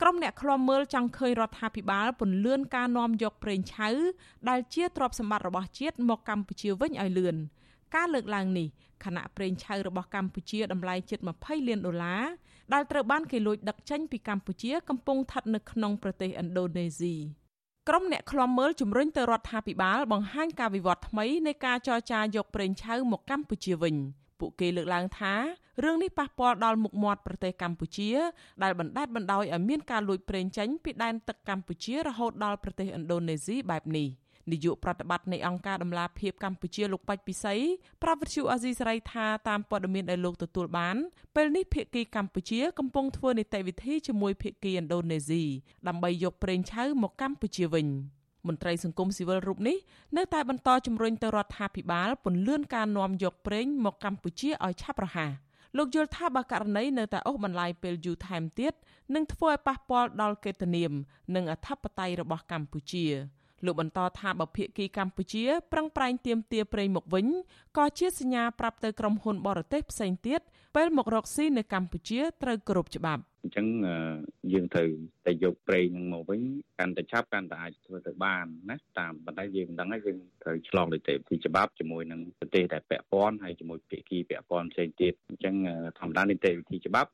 ក្រុមអ្នកឃ្លាំមើលចង់ឃើញរដ្ឋាភិបាលពន្លឿនការនាំយកប្រេងឆៅដែលជាទ្រព្យសម្បត្តិរបស់ជាតិមកកម្ពុជាវិញឲ្យលឿនការលើកឡើងនេះខណៈប្រេងឆៅរបស់កម្ពុជាតម្លៃជិត20លានដុល្លារដែលត្រូវបានគេលួចដឹកចេញពីកម្ពុជាកំពុងស្ថិតនៅក្នុងប្រទេសឥណ្ឌូនេស៊ី ក្រុមអ្នកឃ្លាំមើលជំរុញទៅរដ្ឋាភិបាលបង្ហាញការវិវត្តថ្មីនៃការចរចាយកប្រេងឆៅមកកម្ពុជាវិញ។ពួកគេលើកឡើងថារឿងនេះប៉ះពាល់ដល់មុខមាត់ប្រទេសកម្ពុជា ដែលបណ្ដាច់បណ្ដោយឲ្យមានការលួចប្រេងចេញពីដែនទឹកកម្ពុជារហូតដល់ប្រទេសឥណ្ឌូនេស៊ីបែបនេះ នាយកប្រតិបត្តិនៃអង្គការដំឡាភិបកម្ពុជាលោកបាច់ពិសីប្រាប់វិទ្យុអាស៊ីសេរីថាតាមព័ត៌មានដែលលោកទទួលបានពេលនេះភាគីកម្ពុជាកំពុងធ្វើនីតិវិធីជាមួយភាគីឥណ្ឌូនេស៊ីដើម្បីយកប្រេងឆៅមកកម្ពុជាវិញ។មន្ត្រីសង្គមស៊ីវិលរូបនេះនៅតែបន្តជំរុញទៅរដ្ឋាភិបាលពន្លឿនការនាំយកប្រេងមកកម្ពុជាឲ្យឆាប់រហ័សលោកយល់ថាបើករណីនៅតែអូសបន្លាយពេលយូរថែមទៀតនឹងធ្វើឲ្យប៉ះពាល់ដល់កិត្តិនាម និងអធិបតេយ្យរបស់កម្ពុជា លោកបន្តថាបើភាគីកម្ពុជាប្រឹងប្រែងទាមទារប្រេងមកវិញក៏ជាសញ្ញាប្រាប់ទៅក្រុមហ៊ុនបរទេសផ្សេងទៀតពេលមករកស៊ីនៅកម្ពុជាត្រូវគោរពច្បាប់ អញ្ចឹងយើងត្រូវតែយកប្រេងនឹងមកវិញកាន់តែឆាប់កាន់តែអាចធ្វើទៅបានណាតាមប៉ុន្តែយើងមិនដឹងហើយយើងត្រូវឆ្លងនីតិវិធីច្បាប់ជាមួយនឹងប្រទេសដែលពាក់ព័ន្ធហើយជាមួយភាគីពាក់ព័ន្ធផ្សេងទៀតអញ្ចឹងធម្មតានីតិវិធីច្បាប់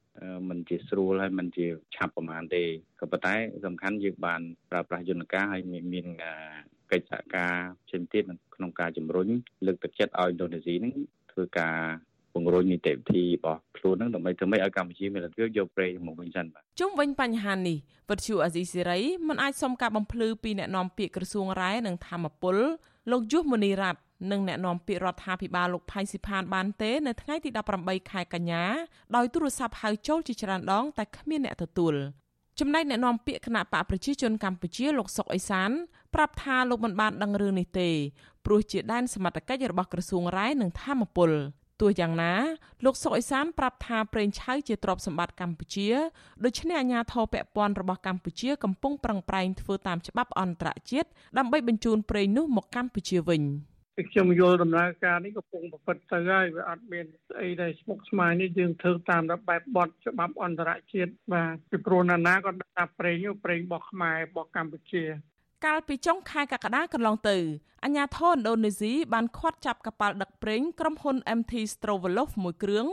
มันជាស្រួលហើយมันជាឆាប់ប្រហែលទេក៏ប៉ុន្តែសំខាន់យើងបានប្រើប្រាស់យន្តការហើយមានកិច្ចសហការផ្សេងទៀតក្នុងការជំរុញលើកទឹកចិត្តឲ្យឥណ្ឌូនេស៊ីនឹងធ្វើការ ពង្រឹងនីតិវិធីរបស់ខ្លួននឹងដើម្បីធ្វើម៉េចឲ្យកម្ពុជាមានលទ្ធភាពយកប្រេងមកវិញសិនបាទជុំវិញបញ្ហានេះវិទ្យុអាស៊ីសេរីមិនអាចសុំការបំភ្លឺពីអ្នកនាំពាក្យក្រសួងរ៉ែនិងធម្មពលលោកយុះមនីរ័ត្ននិងអ្នកនាំពាក្យរដ្ឋាភិបាលលោកផៃស៊ីផានបានទេនៅថ្ងៃទី18ខែកញ្ញាដោយទូរស័ព្ទហៅចូលជាច្រើនដងតែគ្មានអ្នកទទួលចំណែកអ្នកនាំពាក្យគណៈបកប្រជាជនកម្ពុជាលោកសុកអេសានប្រាប់ថាលោកមិនបានដឹងរឿងនេះទេព្រោះជាដែនសមត្ថកិច្ចរបស់ក្រសួងរ៉ែនិងធម្មពល ទោះយ៉ាងណាលោកសុកអេសានប្រាប់ថាប្រេងឆៅជាទ្រព្យសម្បត្តិកម្ពុជាដូច្នេះអាជ្ញាធរពាក់ព័ន្ធរបស់កម្ពុជាកំពុងប្រឹងប្រែងធ្វើតាមច្បាប់អន្តរជាតិដើម្បីបញ្ជូនប្រេងនោះមកកម្ពុជាវិញខ្ញុំយល់ដំណើរការនេះកំពុងប្រព្រឹត្តទៅហើយវាអត់មានស្អីដែលស្មុគស្មាញនេះយើងធ្វើតាមបែបបទច្បាប់អន្តរជាតិបាទពីព្រោះណានាក៏ថាប្រេងប្រេងរបស់ខ្មែររបស់កម្ពុជា កាលពីចុងខែកក្កដាកន្លងទៅអាញាធរឥណ្ឌូនេស៊ីបានឃាត់ចាប់កប៉ាល់ដឹកប្រេងក្រុមហ៊ុន MT Strovolof មួយគ្រឿង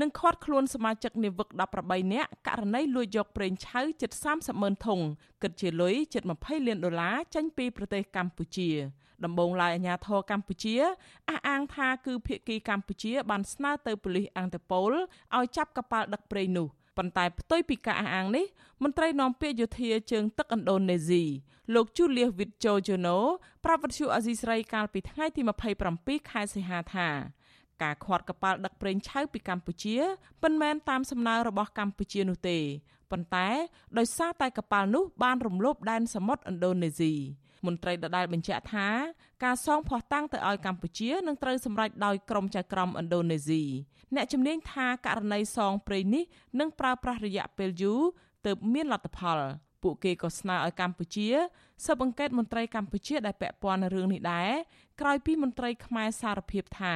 និងឃាត់ខ្លួនសមាជិកនាវិក18នាក់ករណីលួចយកប្រេងឆៅជិត30ម៉ឺនធុងគិតជាលុយជិត20លានដុល្លារចេញពីប្រទេសកម្ពុជាដំបូងឡើយអាញាធរកម្ពុជាអះអាងថាគឺភៀកគីកម្ពុជាបានស្នើទៅប៉ូលីសអង់តប៉ូលឲ្យចាប់កប៉ាល់ដឹកប្រេងនោះ ប៉ុន្តែផ្ទុយពីការអះអាងនេះមន្ត្រីនាំពាក្យយោធាជើងទឹកឥណ្ឌូនេស៊ីលោក Julius Witjojono ប្រាប់វិទ្យុអាស៊ីសេរីកាលពីថ្ងៃទី27ខែសីហាថាការខាត់កប៉ាល់ដឹកប្រេងឆៅពីកម្ពុជាមិនមែនតាមសំណើរបស់កម្ពុជានោះទេប៉ុន្តែដោយសារតែកប៉ាល់នោះបានរំលោភដែនសមុទ្រឥណ្ឌូនេស៊ី មន្ត្រីដដែលបញ្ជាក់ថាការសងភស្តុតាងទៅឲ្យកម្ពុជានឹងត្រូវសម្រេចដោយក្រុមចៅក្រមឥណ្ឌូនេស៊ីអ្នកជំនាញថាករណីសងព្រៃនេះនឹងប្រើប្រាស់រយៈពេលយូរទើបមានលទ្ធផលពួកគេក៏ស្នើឲ្យកម្ពុជាស៊ើបអង្កេតមន្ត្រីកម្ពុជាដែលពាក់ព័ន្ធនឹងរឿងនេះដែរក្រោយពីមន្ត្រីខ្មែរសារភាពថា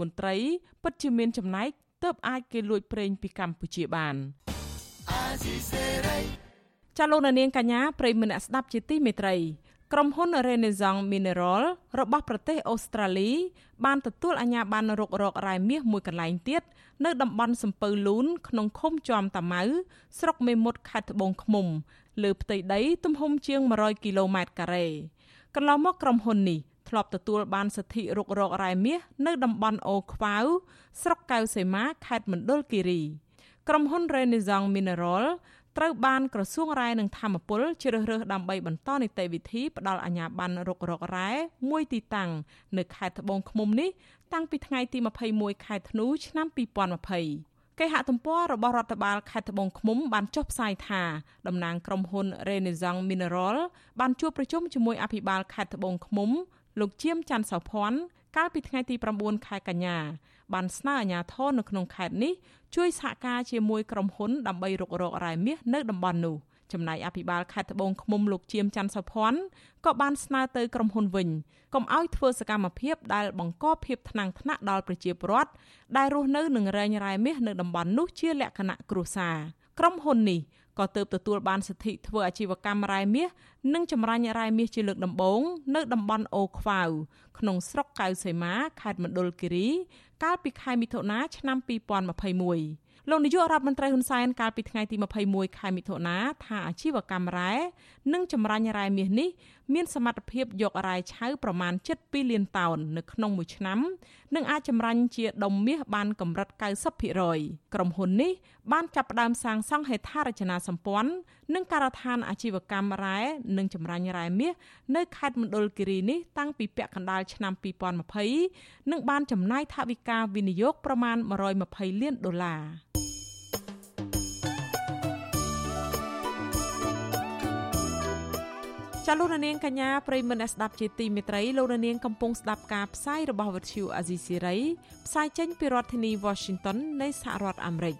មន្ត្រីពិតជាមានចំណែកទើបអាចគេលួចប្រេងពីកម្ពុជាបានចាលោកនាងកញ្ញាប្រិយមិត្តអ្នកស្ដាប់ជាទីមេត្រី ក្រុមហ៊ុន Renaissance Mineral របស់ប្រទេសអូស្ត្រាលី បានទទួលអាជ្ញាប័ណ្ណរុករករ៉ែមាសមួយកន្លែងទៀតនៅតំបន់សំពៅលូនក្នុងឃុំជាំតាម៉ៅស្រុកមេមត់ខេត្តត្បូងឃ្មុំ លើផ្ទៃដី ទំហំជាង100គីឡូម៉ែត្រការ៉េកន្លងមកក្រុមហ៊ុននេះធ្លាប់ទទួលបានសិទ្ធិរុករករ៉ែមាសនៅតំបន់អូខ្វៅស្រុកកៅសីមាខេត្តមណ្ឌលគិរី ក្រុមហ៊ុន Renaissance Mineral ត្រូវបានក្រសួងរ៉ែនិងធម្មពលជ្រើសរើសដើម្បីបន្តនីតិវិធីផ្ដល់អាជ្ញាប័ណ្ណរុករករ៉ែមួយទីតាំងនៅខេត្តត្បូងឃ្មុំនេះតាំងពីថ្ងៃទី21ខែធ្នូឆ្នាំ2020គេហទំព័ររបស់រដ្ឋបាលខេត្តត្បូងឃ្មុំបានចុះផ្សាយថាតំណាងក្រុមហ៊ុន Renaissance Mineral បានជួបប្រជុំជាមួយអភិបាលខេត្តត្បូងឃ្មុំលោកជៀមច័ន្ទសោភ័ណ្ឌ កាលពីថ្ងៃទី9ខែកញ្ញាបានស្នើអាជ្ញាធរនៅក្នុងខេត្តនេះជួយសហការជាមួយក្រុមហ៊ុនដើម្បីរុករករ៉ែមាសនៅតំបន់នោះចំណែកអភិបាលខេត្តត្បូងឃ្មុំលោកជៀមច័ន្ទសុភ័ណ្ឌក៏បានស្នើទៅក្រុមហ៊ុនវិញកុំឲ្យធ្វើសកម្មភាពដែលបង្កភាពថ្នាំងថ្នាក់ដល់ប្រជាពលរដ្ឋដែលរស់នៅនឹងរែងរ៉ែមាសនៅតំបន់នោះជាលក្ខណៈគ្រួសារក្រុមហ៊ុននេះ ក៏ទើបទទួលបានសិទ្ធិធ្វើអាជីវកម្មរ៉ែមាសនិងចម្រាញ់រ៉ែមាសជាលើកដំបូងនៅតំបន់អូខ្វៅក្នុងស្រុកកៅសីមាខេត្តមណ្ឌលគិរី កាលពីខែមិថុនាឆ្នាំ2021លោកនាយករដ្ឋមន្ត្រីហ៊ុនសែនកាលពីថ្ងៃទី21ខែមិថុនាថាអាជីវកម្មរ៉ែនិងចម្រាញ់រ៉ែមាសនេះមានសមត្ថភាពយករ៉ែឆៅប្រមាណ7លានតោននៅក្នុងមួយឆ្នាំនិងអាចចម្រាញ់ជាដុំមាសបានកម្រិត90%ក្រុមហ៊ុននេះបានចាប់ផ្ដើមសាងសង់ហេដ្ឋារចនាសម្ព័ន្ធនិងការដ្ឋានអាជីវកម្មរ៉ែនិងចម្រាញ់រ៉ែមាសនៅខេត្តមណ្ឌលគិរីនេះតាំងពីពាក់កណ្ដាលឆ្នាំ2020និងបានចំណាយថវិកាវិនិយោគប្រមាណ120លានដុល្លារ ចាលោកនាងកញ្ញាប្រិមមអ្នកស្ដាប់ជាទីមេត្រីលោកនាងកំពុងស្ដាប់ការផ្សាយរបស់វិទ្យុអាស៊ីសេរីផ្សាយចេញពីរដ្ឋធានី Washington នៃសហរដ្ឋអាមេរិក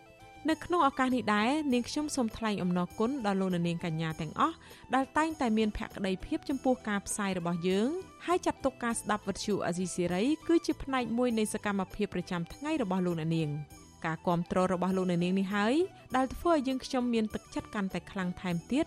នៅក្នុងឱកាសនេះដែរនាងខ្ញុំសូមថ្លែងអំណរគុណដល់លោកនាងកញ្ញាទាំងអស់ដែលតែងតែមានភក្ដីភាពចំពោះការផ្សាយរបស់យើងហើយចាត់ទុកការស្ដាប់វិទ្យុអាស៊ីសេរីគឺជាផ្នែកមួយនៃសកម្មភាពប្រចាំថ្ងៃរបស់លោកនាងការគ្រប់គ្រងរបស់លោកនាងនេះហើយដែលធ្វើឲ្យយើងខ្ញុំមានទឹកចិត្តកាន់តែខ្លាំងថែមទៀត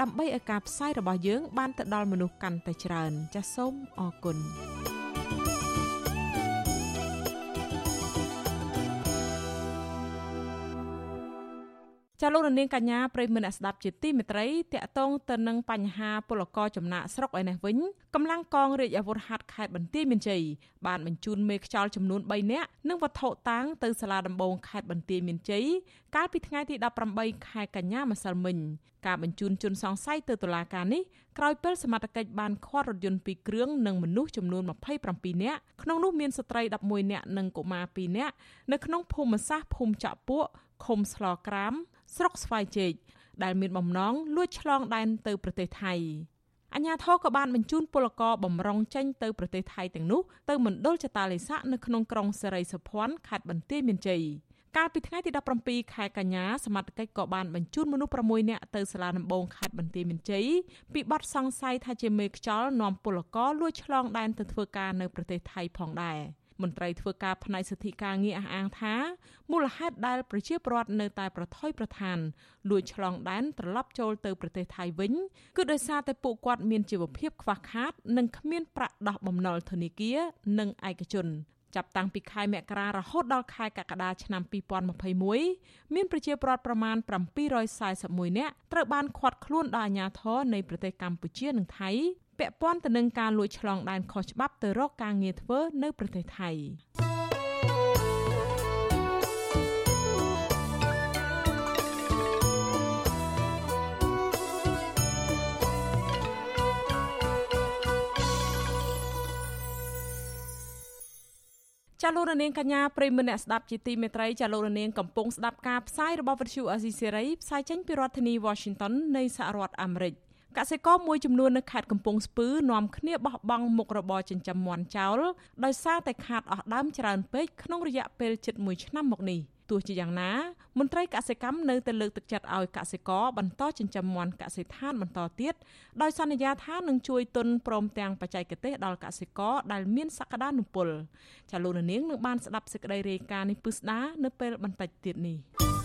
ដើម្បីឲ្យការផ្សាយរបស់យើងបានទៅដល់មនុស្សកាន់តែច្រើនចាសសូមអរគុណ ចាលោកនាងកញ្ញាប្រិយមិត្តអ្នកស្ដាប់ជាទីមេត្រីតកតងទៅនឹងបញ្ហាពលករចំណាក់ស្រុកឯនេះវិញកម្លាំងកងរាជអាវុធហត្ថខេត្តបន្ទាយមានជ័យបានបញ្ជូនមេខ្យល់ចំនួន3នាក់និងវត្ថុតាងទៅសាលាដំបងខេត្តបន្ទាយមានជ័យកាលពីថ្ងៃទី18ខែកញ្ញាម្សិលមិញការបញ្ជូនជនសង្ស័យទៅតុលាការនេះក្រោយពេលសមត្ថកិច្ចបានឃាត់រថយន្ត2គ្រឿងនិងមនុស្សចំនួន27នាក់ក្នុងនោះមានស្ត្រី11នាក់និងកុមារ2នាក់នៅក្នុងភូមិសាស្ត្រភូមិចាក់ពួកឃុំស្លក្រាម ស្រុកស្វាយជែកដែលមានបំណងលួចឆ្លងដែនទៅប្រទេសថៃអញ្ញាធរក៏បានបញ្ជូនពលករបំរុងចេញទៅប្រទេសថៃទាំងនោះទៅមណ្ឌលចតាលិស័កនៅក្នុងក្រុងសេរីសុភ័ណ្ឌខេត្តបន្ទាយមានជ័យកាលពីថ្ងៃទី17ខែកញ្ញាសមត្ថកិច្ចក៏បានបញ្ជូនមនុស្ស6នាក់ទៅសាលាដំបងខេត្តបន្ទាយមានជ័យពីបទសង្ស័យថាជាមេខ្យល់នាំពលករលួចឆ្លងដែនទៅធ្វើការនៅប្រទេសថៃផងដែរ។ មន្ត្រីធ្វើការផ្នែកសិទ្ធិការងារអះអាងថាមូលហេតុដែលប្រជាពលរដ្ឋនៅតែប្រថុយប្រឋានលួចឆ្លងដែនត្រឡប់ចូលទៅប្រទេសថៃវិញគឺដោយសារតែពួកគាត់មានជីវភាពខ្វះខាត និងគ្មានប្រាក់ដោះបំណុលធនាគារនិងឯកជនចាប់តាំងពីខែមករារហូតដល់ខែកក្កដាឆ្នាំ2021មានប្រជាពលរដ្ឋប្រមាណ741នាក់ត្រូវបានឃាត់ខ្លួនដោយអាជ្ញាធរនៃប្រទេសកម្ពុជានិងថៃ ពាក់ព័ន្ធទៅនឹងការលួចឆ្លងដែនខុសច្បាប់ទៅរកការងារធ្វើនៅប្រទេសថៃចាលោករនាងកញ្ញាប្រិមមអ្នកស្ដាប់ជាទីមេត្រីចាលោករនាងកំពុងស្ដាប់ការផ្សាយរបស់វិទ្យុអេស៊ីសេរីផ្សាយចេញពីរដ្ឋធានី Washington នៃសហរដ្ឋអាមេរិក កសិករមួយចំនួននៅខេត្តកំពង់ស្ពឺនាំគ្នាបោះបង់មុខរបរចិញ្ចឹមមាន់ចោលដោយសារតែខាតអស់ដើមច្រើនពេកក្នុងរយៈពេលជិត1ឆ្នាំមកនេះទោះជាយ៉ាងណា មន្ត្រីកសិកម្មនៅតែលើកទឹកចិត្តឲ្យកសិករបន្តចិញ្ចឹមមាន់កសិដ្ឋានបន្តទៀតដោយសន្យាថានឹងជួយទុនព្រមទាំងបច្ចេកទេសដល់កសិករដែលមានសក្តានុពលចាលោកនាងនឹងបានស្ដាប់សេចក្តីរាយការណ៍នេះពឹស្ដានៅពេលបន្តិចទៀតនេះ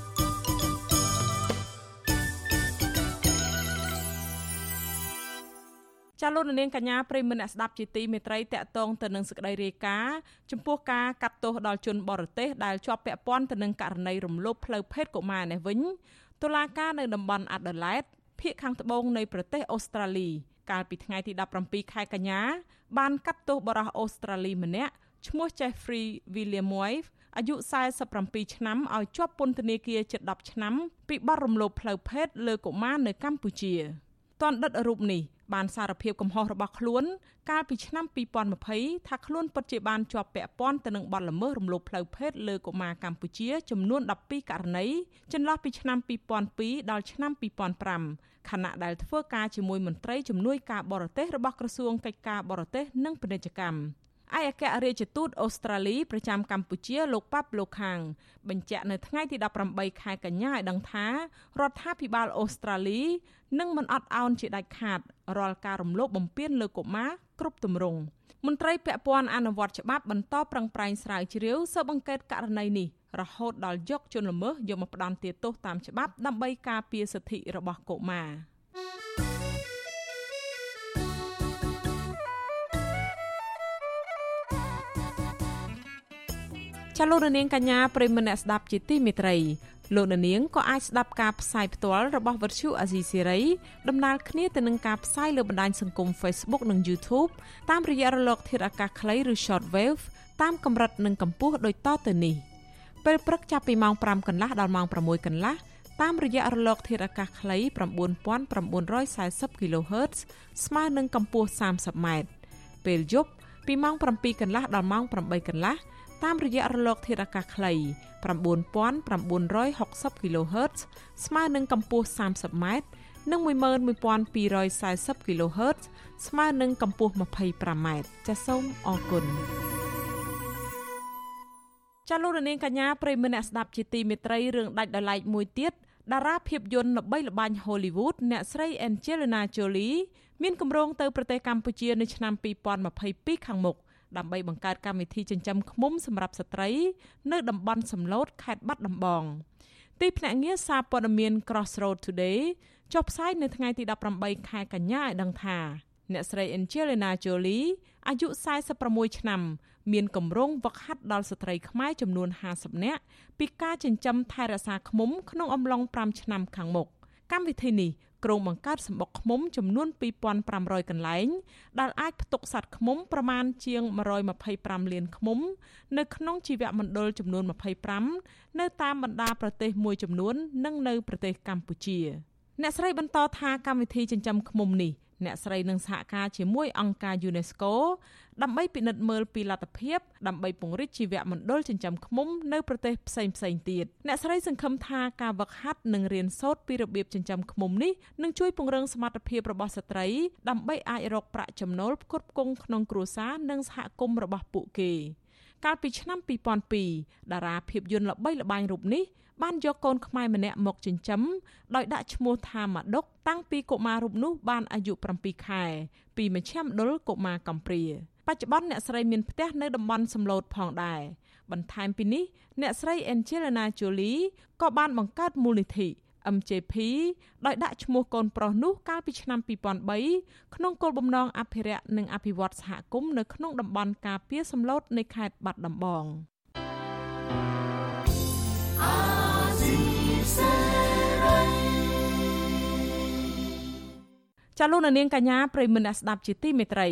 ចាលោកនាងកញ្ញាប្រិមមអ្នកស្ដាប់ជាទីមេត្រីតកតងទៅនឹងសេចក្តីរាយការណ៍ចំពោះការកាត់ទោសដល់ជនបរទេសដែលជាប់ពាក់ព័ន្ធទៅនឹងករណីរំលោភផ្លូវភេទកុមារនេះវិញតុលាការនៅតំបន់អាដាលេដភូមិខាងត្បូងនៃប្រទេសអូស្ត្រាលី កាលពីថ្ងៃទី17ខែកញ្ញា បានកាត់ទោសបរិះអូស្ត្រាលីម្នាក់ឈ្មោះ Jeffrey William Wife អាយុ47ឆ្នាំឲ្យជាប់ពន្ធនាគារជិត10ឆ្នាំពីបទរំលោភផ្លូវភេទលើកុមារនៅកម្ពុជាតនដិតរូបនេះ បានសារភាពកំហុសរបស់ខ្លួន កាលពីឆ្នាំ2020ថាខ្លួនពិតជាបានជាប់ពាក់ព័ន្ធទៅនឹងបទល្មើសរំលោភផ្លូវភេទលើកុមារកម្ពុជាចំនួន12ករណីចន្លោះពីឆ្នាំ2002ដល់ឆ្នាំ2005ខណៈដែលធ្វើការជាមួយមន្ត្រីជំនួយការបរទេសរបស់ក្រសួងកិច្ចការបរទេសនិងពាណិជ្ជកម្ម ឯអគ្គរដ្ឋទូតអូស្ត្រាលីប្រចាំកម្ពុជាលោកប៉ាប់លោកខាង បញ្ជាក់នៅថ្ងៃទី18ខែកញ្ញាឲ្យដឹងថារដ្ឋាភិបាលអូស្ត្រាលីនឹងមិនអត់ឱនជាដាច់ខាតរាល់ការរំលោភបំពានលើកុមារគ្រប់ទម្រង់មន្ត្រីពាក់ព័ន្ធអនុវត្តច្បាប់បន្តប្រឹងប្រែងស្រាវជ្រាវស៊ើបអង្កេតករណីនេះរហូតដល់យកជនល្មើសយកមកផ្ដន្ទាទោសតាមច្បាប់ដើម្បីការពារសិទ្ធិរបស់កុមារ ចលនានាងកញ្ញាប្រិមមអ្នកស្ដាប់ជាទីមេត្រីលោកនាងក៏អាចស្ដាប់ការផ្សាយផ្ទាល់របស់វិទ្យុអាស៊ីសេរីដំណើរគ្នាទៅនឹងការផ្សាយលើបណ្ដាញសង្គម Facebook និង YouTube តាមរយៈរលក ធាតុអាកាសខ្លីឬ Shortwave តាមកម្រិតនិងកម្ពស់ដូចតទៅនេះពេលព្រឹកចាប់ពីម៉ោង5កន្លះដល់ម៉ោង6កន្លះតាមរយៈរលក ធាតុអាកាសខ្លី9940 kHz ស្មើនឹងកម្ពស់ 30m ពេលយប់ពីម៉ោង7កន្លះដល់ម៉ោង8កន្លះ តាមរយៈរលកធាតុអាកាសខ្លី9960 kHz ស្មើនឹងកម្ពស់ 30m និង11240 kHz ស្មើនឹងកម្ពស់ 25m ចាសសូមអរគុណចាលោករនាងកញ្ញាប្រិមមអ្នកស្ដាប់ជាទីមេត្រីរឿងដាច់ដោយឡែកមួយទៀតតារាភាពយន្តល្បីល្បាញ Hollywood អ្នកស្រី Angelina Jolie មានគម្រោងទៅប្រទេសកម្ពុជានៅឆ្នាំ2022ខាងមុខ ដើម្បីបង្កើតកម្មវិធីចិញ្ចឹមឃ្មុំសម្រាប់ស្ត្រីនៅតំបន់សំឡូតខេត្តបាត់ដំបងទីភ្នាក់ងារសារព័ត៌មាន Crossroad Today ចុះផ្សាយនៅថ្ងៃទី18ខែកញ្ញាឲ្យដឹងថាអ្នកស្រី Angelina Jolie អាយុ46ឆ្នាំ មានគម្រោងវឹកហាត់ដល់ស្ត្រីខ្មែរចំនួន50នាក់ពីការចិញ្ចឹមថែរក្សាឃ្មុំក្នុងអំឡុង5ឆ្នាំខាងមុខកម្មវិធីនេះ ក្រុងបង្កើតសម្បុកឃ្មុំចំនួន2500កន្លែងដែលអាចផ្ទុកសត្វឃ្មុំប្រមាណជាង125លានឃ្មុំ នៅក្នុងជីវមណ្ឌលចំនួន25នៅតាមបណ្ដាប្រទេសមួយចំនួន និងនៅប្រទេសកម្ពុជាអ្នកស្រីបន្តថាកម្មវិធីចិញ្ចឹមឃ្មុំនេះ អ្នកស្រីនឹងសហការជាមួយអង្គការ UNESCO ដើម្បីពិនិត្យមើលពីលទ្ធភាពដើម្បីពង្រីកជីវមណ្ឌលចិញ្ចឹមឃ្មុំនៅប្រទេសផ្សេងផ្សេងទៀតអ្នកស្រីសង្ឃឹមថាការវឹកហាត់និងរៀនសូត្រពីរបៀបចិញ្ចឹមឃ្មុំនេះនឹងជួយពង្រឹងសមត្ថភាពរបស់ស្ត្រីដើម្បីអាចរកប្រាក់ចំណូលផ្គត់ផ្គង់ក្នុងគ្រួសារនិងសហគមន៍របស់ពួកគេកាលពីឆ្នាំ2002តារាភាពយន្តល្បីល្បាញរូបនេះ បានយកកូនខ្មែរម្នាក់មកចិញ្ចឹមដោយដាក់ឈ្មោះថាម៉ាដុកតាំងពីកុមាររូបនោះបានអាយុ7ខែពីមជ្ឈមណ្ឌលកុមារកំព្រាបច្ចុប្បន្នអ្នកស្រីមានផ្ទះនៅតំបន់សំឡូតផងដែរបន្ថែមពីនេះអ្នកស្រី Angelina Jolie ក៏បានបង្កើតមូលនិធិ MJP ដោយដាក់ឈ្មោះកូនប្រុសនោះកាលពីឆ្នាំ2003ក្នុងគោលបំណងអភិរក្សនិងអភិវឌ្ឍសហគមន៍នៅក្នុងតំបន់ការពារសំឡូតនៃខេត្តបាត់ដំបង ចចាលោកនាងកញ្ញាប្រិមមអ្នកស្ដាប់ជាទីមេត្រី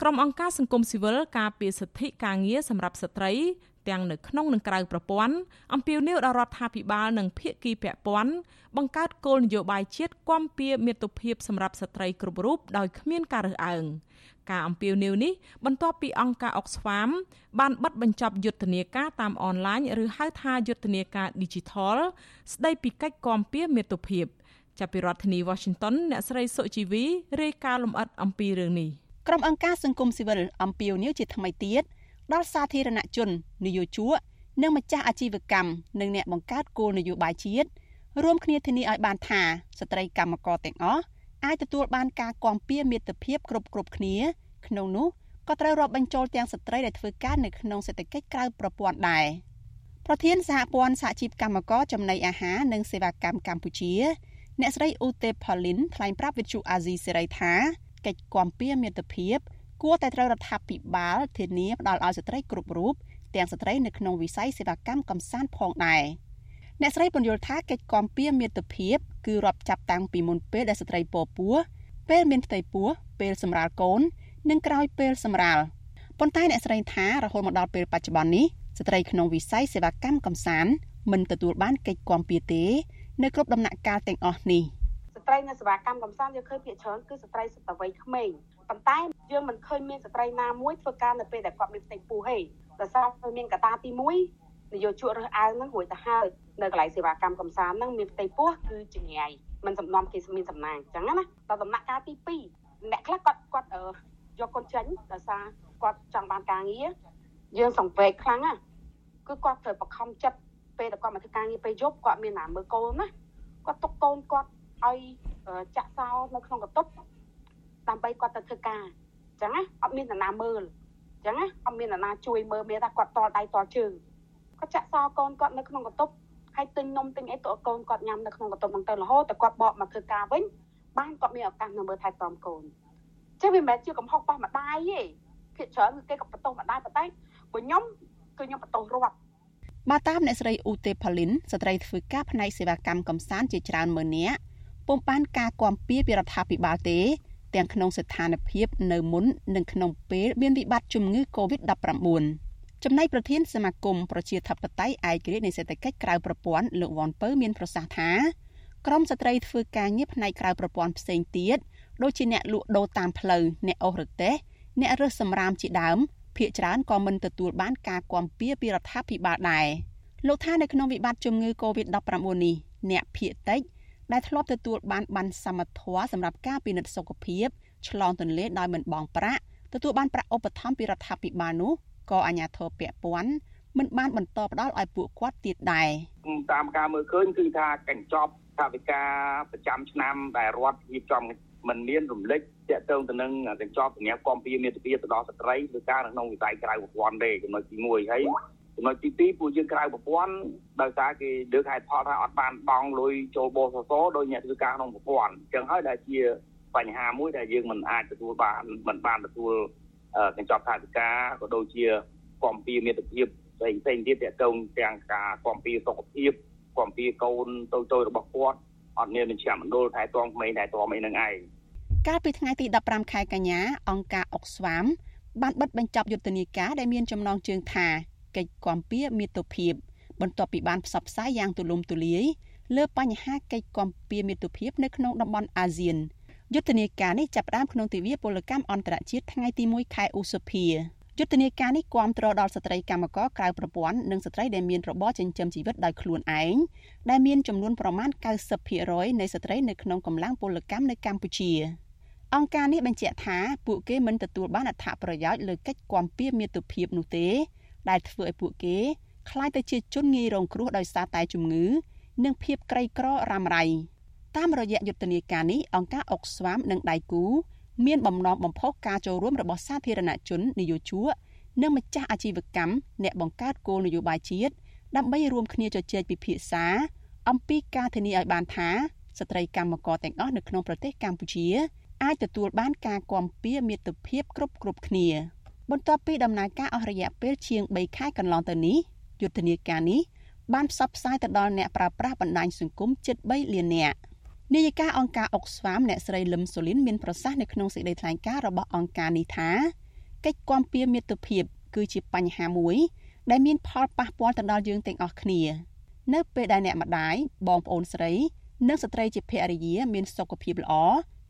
ក្រុមអង្គការសង្គមស៊ីវិលការពារសិទ្ធិការងារសម្រាប់ស្ត្រីទាំងនៅក្នុងនិងក្រៅប្រព័ន្ធអំពាវនាវដល់រដ្ឋាភិបាលនិងភាគីពាក់ព័ន្ធបង្កើតគោលនយោបាយជាតិគាំពៀមាតុភាពសម្រាប់ស្ត្រីគ្រប់រូបដោយគ្មានការរើសអើងការអំពាវនាវនេះបន្ទាប់ពីអង្គការ Oxfam បានបិទបញ្ចប់យុទ្ធនាការតាមអនឡាញឬហៅថាយុទ្ធនាការ Digital ស្ដីពីកិច្ចគាំពៀមាតុភាព ចាប់ពីរដ្ឋធានី Washington អ្នកស្រីសុជីវីរាយការណ៍លម្អិតអំពីរឿងនេះក្រុមអង្គការសង្គមស៊ីវិលអំពាវនាវជាថ្មីទៀតដល់សាធារណជននយោជកនិងម្ចាស់អាជីវកម្មនិងអ្នកបង្កើតគោលនយោបាយជាតិរួមគ្នាធានាឲ្យបានថាស្ត្រីកម្មករទាំងអស់អាចទទួលបានការគាំពៀមិត្តភាពគ្រប់គ្រប់គ្នា ក្នុងនោះក៏ត្រូវរាប់បញ្ចូលទាំងស្ត្រីដែលធ្វើការនៅក្នុងសេដ្ឋកិច្ចក្រៅប្រព័ន្ធដែរប្រធានសហព័ន្ធសហជីពកម្មករចំណីអាហារនិងសេវាកម្មកម្ពុជា អ្នកស្រីអ៊ូតេផលីនថ្លែងប្រាប់វិទ្យុអាស៊ីសេរីថាកិច្ចគាំពៀមិត្តភាពគួរតែត្រូវរដ្ឋាភិបាលធានាផ្ដល់ឲ្យស្ត្រីគ្រប់រូបទាំងស្ត្រីនៅក្នុងវិស័យសេវាកម្មកំសាន្តផងដែរអ្នកស្រីពន្យល់ថាកិច្ចគាំពៀមិត្តភាពគឺរាប់ចាប់តាំងពីមុនពេលដែលស្ត្រីពពោះពេលមានផ្ទៃពោះពេលសម្រាលកូន និងក្រោយពេលសម្រាលប៉ុន្តែអ្នកស្រីថារហូតមកដល់ពេលបច្ចុប្បន្ននេះស្ត្រីក្នុងវិស័យសេវាកម្មកំសាន្តមិនទទួលបានកិច្ចគាំពៀទេ នៅគ្រប់ដំណាក់កាលទាំងអស់នេះស្ត្រីនៅសេវាកម្មកំសាន្តយើងឃើញភាគច្រើនគឺស្ត្រីស្ត្រីវ័យក្មេងប៉ុន្តែយើងមិនឃើញមានស្ត្រីណាមួយធ្វើការនៅពេលដែលគាត់មានផ្ទៃពោះទេដោយសារមានកត្តាទី1នយោជករើសអើងនឹងរួចទៅហើយនៅកន្លែងសេវាកម្មកំសាន្តហ្នឹងមានផ្ទៃពោះគឺជាងាយមិនសំណំគេមានសំណាងអញ្ចឹងណាដល់ដំណាក់កាលទី2អ្នកខ្លះគាត់គាត់យកកូនចេញដោយសារគាត់ចង់បានការងារយើងសង្វេគខ្លាំងណាគឺគាត់ត្រូវបខំចិត្ត ពេលដែលគាត់មកធ្វើការងារពេលយប់គាត់មានណាមើលកូនណាគាត់ទុកកូនគាត់ឲ្យចាក់សោនៅក្នុងកន្ទប់ដើម្បីគាត់ទៅធ្វើការអញ្ចឹងណាអត់មាននរណាមើលអញ្ចឹងណាអត់មាននរណាជួយមើលមានថាគាត់តល់ដៃតល់ជើងគាត់ចាក់សោកូនគាត់នៅក្នុងកន្ទប់ហើយទិញនំទិញអីទៅកូនគាត់ញ៉ាំនៅក្នុងកន្ទប់ហ្នឹងទៅរហូតតែគាត់បកមកធ្វើការវិញបានគាត់មានឱកាសនៅមើលថែទាំកូនចេះវាមិនមែនជាកំហុសរបស់ម្ដាយទេភាគច្រើនគឺគេក៏បន្ទោសម្ដាយប៉ុន្តែបើខ្ញុំគឺខ្ញុំបន្ទោសរដ្ឋ មកតាមអ្នកស្រីអ៊ូតេផាលីនស្ត្រីធ្វើការផ្នែកសេវាកម្មកំសាន្តជាច្រើនម៉ឺននាក់ពុំបានការគាំពៀពីរដ្ឋាភិបាលទេ ទាំងក្នុងស្ថានភាពនៅមុននិងក្នុងពេលមានវិបត្តិជំងឺ Covid-19 ចំណែកប្រធានសមាគមប្រជាធិបតេយ្យឯករាជ្យនៃសេដ្ឋកិច្ចក្រៅប្រព័ន្ធលោកវ៉ាន់ពៅមានប្រសាសន៍ថាក្រមស្ត្រីធ្វើការងារផ្នែកក្រៅប្រព័ន្ធផ្សេងទៀតដូចជាអ្នកលក់ដូរតាមផ្លូវអ្នកអូសរទេសអ្នករើសសម្រាមជាដើម ភ្នាក់ច្រើនក៏មិនទទួលបានការគាំពៀពីរដ្ឋាភិបាលដែរលោកថានៅក្នុងវិបត្តិជំងឺ Covid-19 នេះអ្នកភៀកតិចដែលធ្លាប់ទទួលបានបានសមត្ថភាពសម្រាប់ការពិនិត្យសុខភាពឆ្លងទន្លេដោយមិនបង់ប្រាក់ទទួលបានប្រាក់ឧបត្ថម្ភពីរដ្ឋាភិបាលនោះក៏អាជ្ញាធរពាក់ព័ន្ធមិនបានបន្តផ្ដល់ឲ្យពួកគាត់ទៀតដែរតាមការមើលឃើញគឺថាកញ្ចប់ថាវិការប្រចាំឆ្នាំដែលរដ្ឋរៀបចំ មិនមានរំលេចតាក់ទងទៅនឹងកញ្ចប់សម្រាប់គាំពៀមាតុភាពទៅដល់ស្ត្រីឬការនៅក្នុងវិស័យក្រៅប្រព័ន្ធទេចំណុចទី1ហើយចំណុចទី2ពួកយើងក្រៅប្រព័ន្ធដោយសារគេលើកហេតុផលថាអត់បានបង់លុយចូលបសសដោយអ្នកធ្វើការក្នុងប្រព័ន្ធអញ្ចឹងហើយដែលជាបញ្ហាមួយដែលយើងមិនអាចទទួលបានមិនបានទទួលកញ្ចប់ថាវិការក៏ដូចជាគំពីមាតុភាពផ្សេងផ្សេងទៀតតកតងទាំងការគំពីសុខភាពគំពីកូនតូចតូចរបស់គាត់ អត់មានមជ្ឈមណ្ឌលថែទាំក្មេងថែទាំអីនឹងឯងកាលពីថ្ងៃទី15ខែកញ្ញាអង្គការអុកស្វាមបានបិទបញ្ចប់យុទ្ធនាការដែលមានចំណងជើងថាកិច្ចគាំពៀមាតុភាពបន្ទាប់ពីបានផ្សព្វផ្សាយយ៉ាងទូលំទូលាយលើបញ្ហាកិច្ចគាំពៀមាតុភាពនៅក្នុងតំបន់អាស៊ានយុទ្ធនាការនេះចាប់ផ្ដើមក្នុងទិវាពលកម្មអន្តរជាតិថ្ងៃទី1ខែឧសភា យុទ្ធនាការនេះគាំទ្រដល់ស្ត្រីកម្មករក្រៅប្រព័ន្ធនិងស្ត្រីដែលមានរបរចិញ្ចឹមជីវិតដោយខ្លួនឯងដែលមានចំនួនប្រមាណ90%នៃស្ត្រីនៅក្នុងកម្លាំងពលកម្មនៅកម្ពុជាអង្គការនេះបញ្ជាក់ថាពួកគេមិនទទួលបានអត្ថប្រយោជន៍លើកិច្ចគាំពៀមាតុភាពនោះទេ ដែលធ្វើឲ្យពួកគេក្លាយទៅជាជនងាយរងគ្រោះដោយសារតែជំងឺ និងភាពក្រីក្ររ៉ាំរ៉ៃតាមរយៈយុទ្ធនាការនេះអង្គការអុកស្វាមនិងដៃគូ មានបំណងបំផុសការចូលរួមរបស់សាធារណជននយោជកនិងម្ចាស់អាជីវកម្មអ្នកបង្កើតគោលនយោបាយជាតិដើម្បីរួមគ្នាជជែកពិភាក្សាអំពីការធានាឲ្យបានថាស្ត្រីកម្មករទាំងអស់នៅក្នុងប្រទេសកម្ពុជាអាចទទួលបានការគាំពៀមាតុភាពគ្រប់គ្រប់គ្នា បន្ទាប់ពីដំណើរការអស់រយៈពេលជាង3ខែកន្លងទៅនេះយុទ្ធនាការនេះបានផ្សព្វផ្សាយទៅដល់អ្នកប្រើប្រាស់បណ្ដាញសង្គមជិត3លាននាក់ នាយិកាអង្គការអុកស្វាមអ្នកស្រីលឹមសូលីនមានប្រសាសន៍នៅក្នុងសេចក្តីថ្លែងការណ៍របស់អង្គការនេះថាកិច្ចគាំពៀមាតុភាព គឺជាបញ្ហាមួយ ដែលមានផលប៉ះពាល់ទៅដល់យើងទាំងអស់គ្នា នៅពេលដែលអ្នកម្ដាយបងប្អូនស្រី និងស្ត្រីជាភរិយាមានសុខភាពល្អ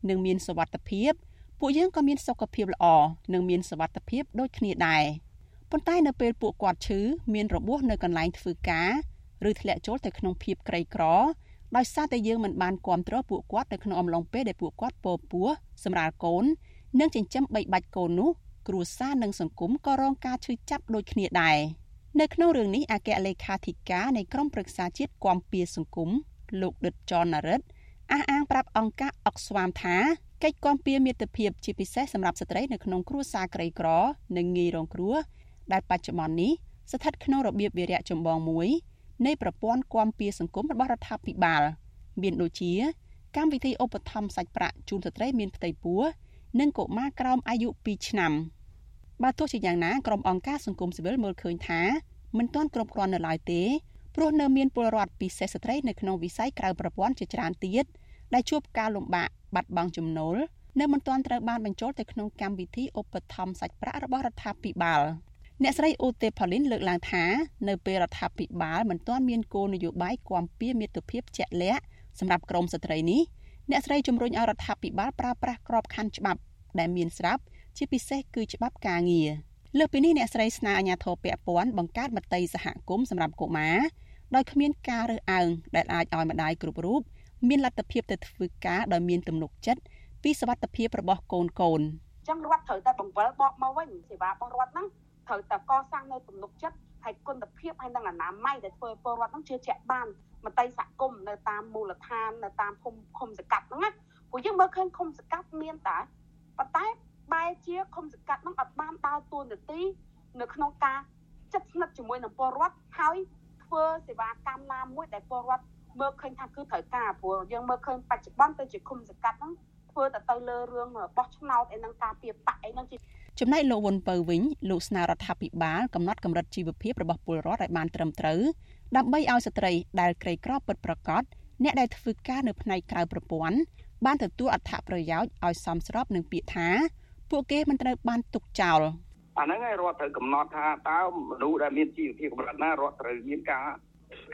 និងមានសុវត្ថិភាពពួកយើងក៏មានសុខភាពល្អនិងមានសុវត្ថិភាពដូចគ្នាដែរប៉ុន្តែនៅពេលពួកគាត់ឈឺមានរបួសនៅកន្លែងធ្វើការឬធ្លាក់ចូលទៅក្នុងភាពក្រីក្រ ដោយសារតែយើងមិនបានគ្រប់គ្រងពួកគាត់នៅក្នុងអំឡុងពេលដែលពួកគាត់ពោពោះសម្រាលកូន និងចិញ្ចឹមបីបាច់កូននោះគ្រួសារនិងសង្គមក៏រងការឈឺចាប់ដូចគ្នាដែរនៅក្នុងរឿងនេះអគ្គលេខាធិការនៃក្រមប្រឹក្សាជាតិគាំពៀសង្គមលោកដិតចនរិទ្ធអះអាងប្រាប់អង្គការអុកស្វាមថាកិច្ចគាំពៀមាតុភាពជាពិសេសសម្រាប់ស្ត្រីនៅក្នុងគ្រួសារក្រីក្រ និងងាយរងគ្រោះដែលបច្ចុប្បន្ននេះស្ថិតក្នុងរបៀបវិរៈចម្បងមួយ នៃប្រព័ន្ធគាំពៀសង្គមរបស់រដ្ឋាភិបាល មានដូចជា កម្មវិធីឧបត្ថម្ភសាច់ប្រាក់ជូនស្ត្រីមានផ្ទៃពោះនិងកុមារក្រោមអាយុ2ឆ្នាំបើទោះជាយ៉ាងណាក្រុមអង្គការសង្គមស៊ីវិលមើលឃើញថាមិនទាន់គ្រប់គ្រាន់នៅឡើយទេព្រោះនៅមានពលរដ្ឋពិសេសស្ត្រីនៅក្នុងវិស័យក្រៅប្រព័ន្ធជាច្រើនទៀតដែលជួបការលំបាកបាត់បង់ចំណូលនៅមិនទាន់ត្រូវបានបញ្ចូលទៅក្នុងកម្មវិធីឧបត្ថម្ភសាច់ប្រាក់របស់រដ្ឋាភិបាល អ្នកស្រីអូតេផូលីនលើកឡើងថានៅពេលរដ្ឋាភិបាលមិនទាន់មានគោលនយោបាយគាំពៀមាតុភាពជាក់លាក់សម្រាប់ក្រមស្ត្រីនេះអ្នកស្រីជំរុញឲ្យរដ្ឋាភិបាលប្រើប្រាស់ក្របខ័ណ្ឌច្បាប់ដែលមានស្រាប់ជាពិសេសគឺច្បាប់ការងារលើសពីនេះអ្នកស្រីស្នើអាជ្ញាធរពាក់ព័ន្ធបង្កើតមតិសហគមន៍សម្រាប់កុមារដោយគ្មានការរើសអើងដែលអាចឲ្យម្ដាយគ្រប់រូបមានលទ្ធភាពទៅធ្វើការដោយមានទំនុកចិត្តពីសវត្ថភាពរបស់កូនកូនអញ្ចឹងរដ្ឋត្រូវតែបង្វិលបកមកវិញសេវារបស់រដ្ឋហ្នឹង ត្រូវតែកសាងនៅទំនុកចិត្តហើយគុណភាពហើយនឹងអនាម័យដែលធ្វើឲ្យពលរដ្ឋហ្នឹងជឿជាក់បានមតិសហគមន៍នៅតាមមូលដ្ឋាននៅតាមភូមិឃុំសង្កាត់ហ្នឹងណាព្រោះយើងមើលឃើញឃុំសង្កាត់មានតែប៉ុន្តែបែរជាឃុំសង្កាត់ហ្នឹងអត់បានដើរតួនាទីនៅក្នុងការចិត្តស្និទ្ធជាមួយនឹងពលរដ្ឋហើយធ្វើសេវាកម្មណាមួយដែលពលរដ្ឋមើលឃើញថាគឺត្រូវការព្រោះយើងមើលឃើញបច្ចុប្បន្នទៅជាឃុំសង្កាត់ហ្នឹងធ្វើតែទៅលើរឿងបោះឆ្នោតឯនឹងការពៀបាក់ឯនឹងជា ចំណែកលោកវុនពៅវិញលោកស្នើរដ្ឋាភិបាលកំណត់កម្រិតជីវភាពរបស់ពលរដ្ឋឲ្យបានត្រឹមត្រូវដើម្បីឲ្យស្ត្រីដែលក្រីក្រពិតប្រាកដអ្នកដែលធ្វើការនៅផ្នែកក្រៅប្រព័ន្ធបានទទួលអត្ថប្រយោជន៍ឲ្យសមស្របនឹងពាក្យថាពួកគេមិនត្រូវបានទុកចោលអាហ្នឹងឯងរដ្ឋត្រូវកំណត់ថាតើមនុស្សដែលមានជីវភាពកម្រិតណារដ្ឋត្រូវមានការ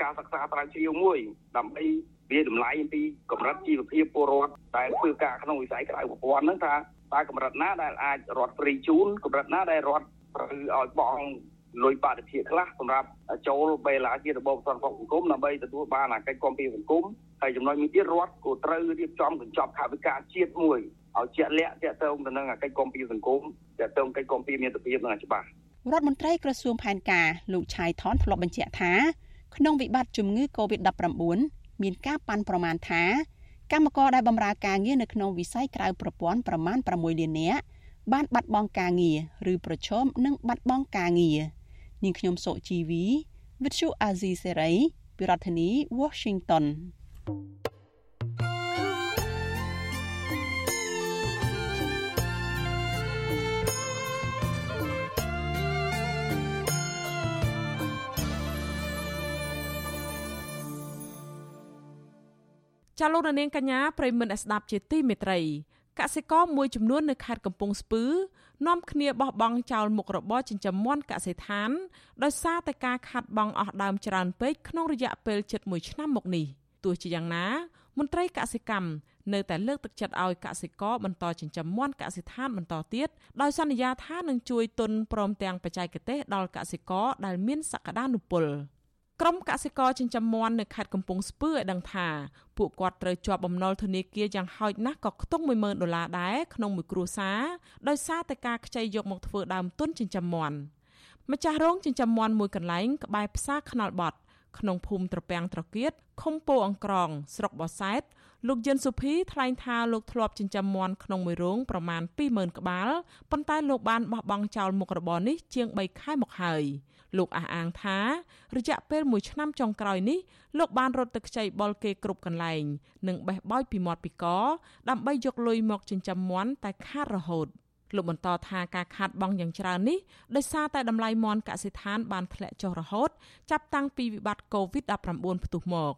ការសិក្សាស្រាវជ្រាវមួយដើម្បីវាតម្លៃអំពីកម្រិតជីវភាពពលរដ្ឋដែលធ្វើការក្នុងវិស័យក្រៅប្រព័ន្ធហ្នឹងថា តើកម្រិតណាដែលអាចរត់ព្រីជូនកម្រិតណាដែលរត់ត្រូវឲ្យបងលុយបរិភាគខ្លះសម្រាប់ចូលបេឡាជារបបសន្តិសុខសង្គមដើម្បីទទួលបានអាកិច្ចគាំពារសង្គមហើយចំណុចមួយទៀតរដ្ឋក៏ត្រូវរៀបចំកញ្ចប់ថវិកាជាតិមួយឲ្យជាក់លាក់តាក់ទងទៅនឹងអាកិច្ចគាំពារសង្គមតាក់ទងកិច្ចគាំពារមាតុភាពនឹងច្បាស់រដ្ឋមន្ត្រីក្រសួងផែនការលោកឆៃថនធ្លាប់បញ្ជាក់ថាក្នុងវិបត្តិជំងឺ Covid-19 មានការប៉ាន់ប្រមាណថា កម្មករដែលបម្រើការងារនៅក្នុងវិស័យក្រៅប្រព័ន្ធប្រមាណ6លាននាក់បានបាត់បង់ការងារឬប្រឈមនឹងបាត់បង់ការងារនាងខ្ញុំសុជីវី With you Azizi Serai ពីរដ្ឋធានី Washington ចាលោករនាងកញ្ញាប្រិមត្តស្ដាប់ជាទីមេត្រីកសិករមួយចំនួននៅខេត្តកំពង់ស្ពឺនាំគ្នាបោះបង់ចោលមុខរបរចិញ្ចឹមមាន់កសិដ្ឋានដោយសារតែការខាត់បង់អស់ដើមច្រើនពេកក្នុងរយៈពេលជិត1ឆ្នាំមកនេះទោះជាយ៉ាងណា មន្ត្រីកសិកម្មនៅតែលើកទឹកចិត្តឲ្យកសិករបន្តចិញ្ចឹមមាន់កសិដ្ឋានបន្តទៀតដោយសន្យាថានឹងជួយទុនព្រមទាំងបច្ចេកទេសដល់កសិករដែលមានសក្តានុពល។ ក្រុមកសិករចិញ្ចឹមមាន់នៅខេត្តកំពង់ស្ពឺឲ្យដឹងថាពួកគាត់ត្រូវជាប់បំណុលធនាគារយ៉ាងហោចណាស់ក៏ខ្ទង់10000ដុល្លារដែរក្នុងមួយគ្រួសារដោយសារតែការខ្ចីយកមកធ្វើដើមទុនចិញ្ចឹមមាន់ម្ចាស់រោងចិញ្ចឹមមាន់មួយកន្លែងក្បែរផ្សារខ្នល់បត់ក្នុងភូមិត្រពាំងត្រកៀតឃុំពោអង្ក្រងស្រុកបរសែត លោកយិនសុភីថ្លែងថាលោកធ្លាប់ចិញ្ចឹមមាន់ក្នុងមួយរោងប្រមាណ20000ក្បាលប៉ុន្តែលោកបានបោះបង់ចោលមុខរបរនេះជាង3ខែមកហើយ។លោកអះអាងថារយៈពេល1ឆ្នាំចុងក្រោយនេះលោកបានរត់ទឹកខ្ចីបុលគេគ្រប់កន្លែង និងបេះបោចពីមាត់ពីកដើម្បីយកលុយមកចិញ្ចឹមមាន់តែខាតរហូតលោកបន្តថាការខាតបង់យ៉ាងច្រើននេះដោយសារតែតម្លៃមាន់កសិដ្ឋានបានធ្លាក់ចុះរហូត ចាប់តាំងពីវិបត្តិ COVID-19 ផ្ទុះមក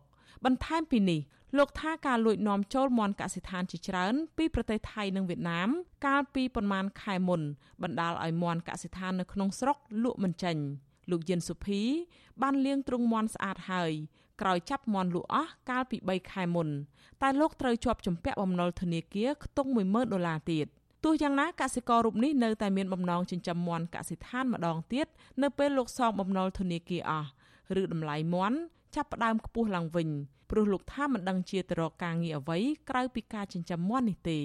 បន្ថែមពីនេះ លោកថាការលួចនាំចូលមន់កសិដ្ឋានជាច្រើន ពីប្រទេសថៃនិងវៀតណាមកាលពីប្រមាណខែមុនបណ្ដាលឲ្យមន់កសិដ្ឋាននៅក្នុងស្រុកលក់មិនចេញលោកយិនសុភី បានលាងទ្រុងមន់ស្អាតហើយក្រោយចាប់មន់លក់អស់កាលពី3ខែមុន តែលោកត្រូវជាប់ជំពាក់បំណុលធនាគារខ្ទង់10000ដុល្លារទៀតទោះយ៉ាងណាកសិកររូបនេះនៅតែមានបំណងចិញ្ចឹមមាន់កសិដ្ឋានម្ដងទៀតនៅពេលលោកសងបំណុលធនាគារអស់ឬតម្លៃមាន់ចាប់ផ្ដើមខ្ពស់ឡើងវិញ ព្រោះលោកថាមិនដឹងជាទៅរកការងារអ្វីក្រៅពីការចិញ្ចឹមមាន់នេះទេ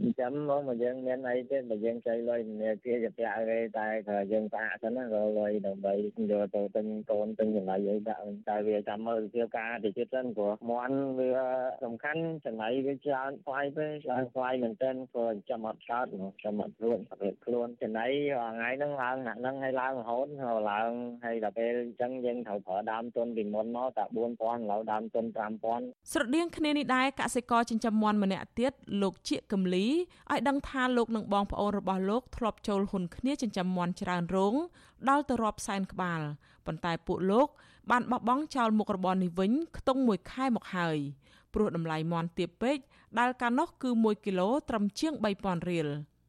ចិញ្ចឹមមកមកយើងមានអីទេបើយើងចៃលុយធនាគារជាពាក់គេតែថាយើងសាកសិនណារកលុយដើម្បីយកទៅទិញកូនទិញចំណីអីដាក់តែវាចាំមើលទៅជាការទៅចិត្តសិនព្រោះមន់វាសំខាន់ចំណៃវាច្រើនខ្វាយពេកច្រើនខ្វាយមែនទែនព្រោះចាំអត់កើតចាំអត់ខ្លួនរៀបខ្លួនចំណៃថ្ងៃហ្នឹងឡើងណាក់ហ្នឹងឲ្យឡើងរហូតឡើងហើយដល់ពេលអញ្ចឹងយើងត្រូវប្រើដើមទុនពីមុនមកតែ4000ឥឡូវដើមទុន5000ស្រដៀងគ្នានេះដែរកសិករចិញ្ចឹមមាន់ម្នាក់ទៀតលោកជាកំលីឲ្យដឹងថាលោកនិងបងប្អូនរបស់លោកធ្លាប់ចូលហ៊ុនគ្នាចិញ្ចឹមមាន់ច្រើនរោងដល់ទៅរាប់សែនក្បាលប៉ុន្តែពួកលោក បានបោះបង់ចោលមុខរបរនេះវិញខ្ទង់មួយខែមកហើយព្រោះតម្លៃមាន់ទាបពេកដែលកាលនោះគឺ1គីឡូត្រឹមជាង3000រៀល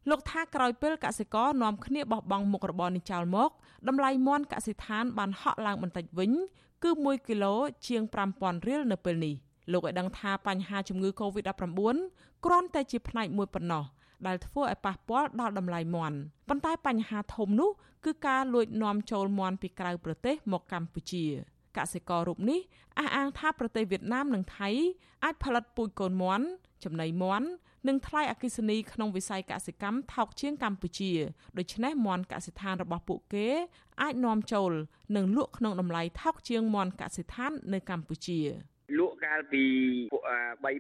លោកថាក្រោយពេលកសិករនាំគ្នាបោះបង់មុខរបរនេះចោលមកតម្លៃមាន់កសិដ្ឋានបានហក់ឡើងបន្តិចវិញ គឺ1គីឡូជាង5000រៀលនៅពេលនេះ លោកឲ្យដឹងថាបញ្ហាជំងឺ Covid-19 គ្រាន់តែជាផ្នែកមួយប៉ុណ្ណោះដែលធ្វើឲ្យប៉ះពាល់ដល់តម្លៃមាន់ប៉ុន្តែបញ្ហាធំនោះគឺការលួចនាំចូលមាន់ពីក្រៅប្រទេសមកកម្ពុជាកសិកររូបនេះអះអាងថាប្រទេសវៀតណាមនិងថៃអាចផលិតពូជកូនមាន់ចំណីមាន់និងថ្លៃអគិសនីក្នុងវិស័យកសិកម្មថោកជាងកម្ពុជាដូច្នេះមាន់កសិដ្ឋានរបស់ពួកគេអាចនាំចូលនិងលក់ក្នុងតម្លៃថោកជាងមាន់កសិដ្ឋាននៅកម្ពុជា។ លក់កាលពី3200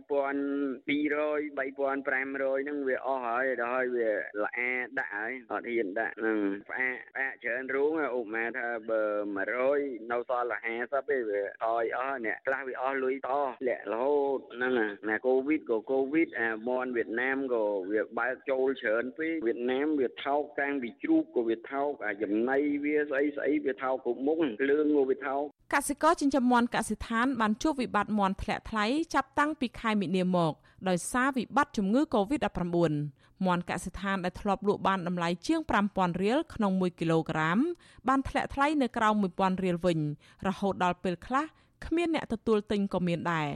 3500ហ្នឹងវាអស់ហើយដល់ហើយវាល្អដាក់ហើយអត់ហ៊ានដាក់ហ្នឹងផ្អាកផ្អាកច្រើនរូងឧបមាថាបើ100នៅសល់តែ50ទេវាថយអស់អ្នកខ្លះវាអស់លុយតលាក់រហូតហ្នឹងណាកូវីដក៏កូវីដអាមនវៀតណាមក៏វាបើកចូលច្រើនពេកវៀតណាមវាថោកតាំងពីជ្រូកក៏វាថោកអាចំណៃវាស្អីស្អីវាថោកគ្រប់មុខគ្រឿងក៏វាថោកកសិករចិញ្ចឹមមាន់កសិដ្ឋានបានជួបវិបត្តិមាន់ធ្លាក់ថ្លៃចាប់តាំងពីខែមិនិនាមក ដោយសារវិបត្តិជំងឺ Covid-19 មាន់កសិដ្ឋានដែលធ្លាប់លក់បានតម្លៃជាង5000រៀលក្នុង1គីឡូក្រាមបានធ្លាក់ថ្លៃនៅក្រោម1000រៀលវិញ រហូតដល់ពេលខ្លះគ្មានអ្នកទទួលទិញក៏មានដែរ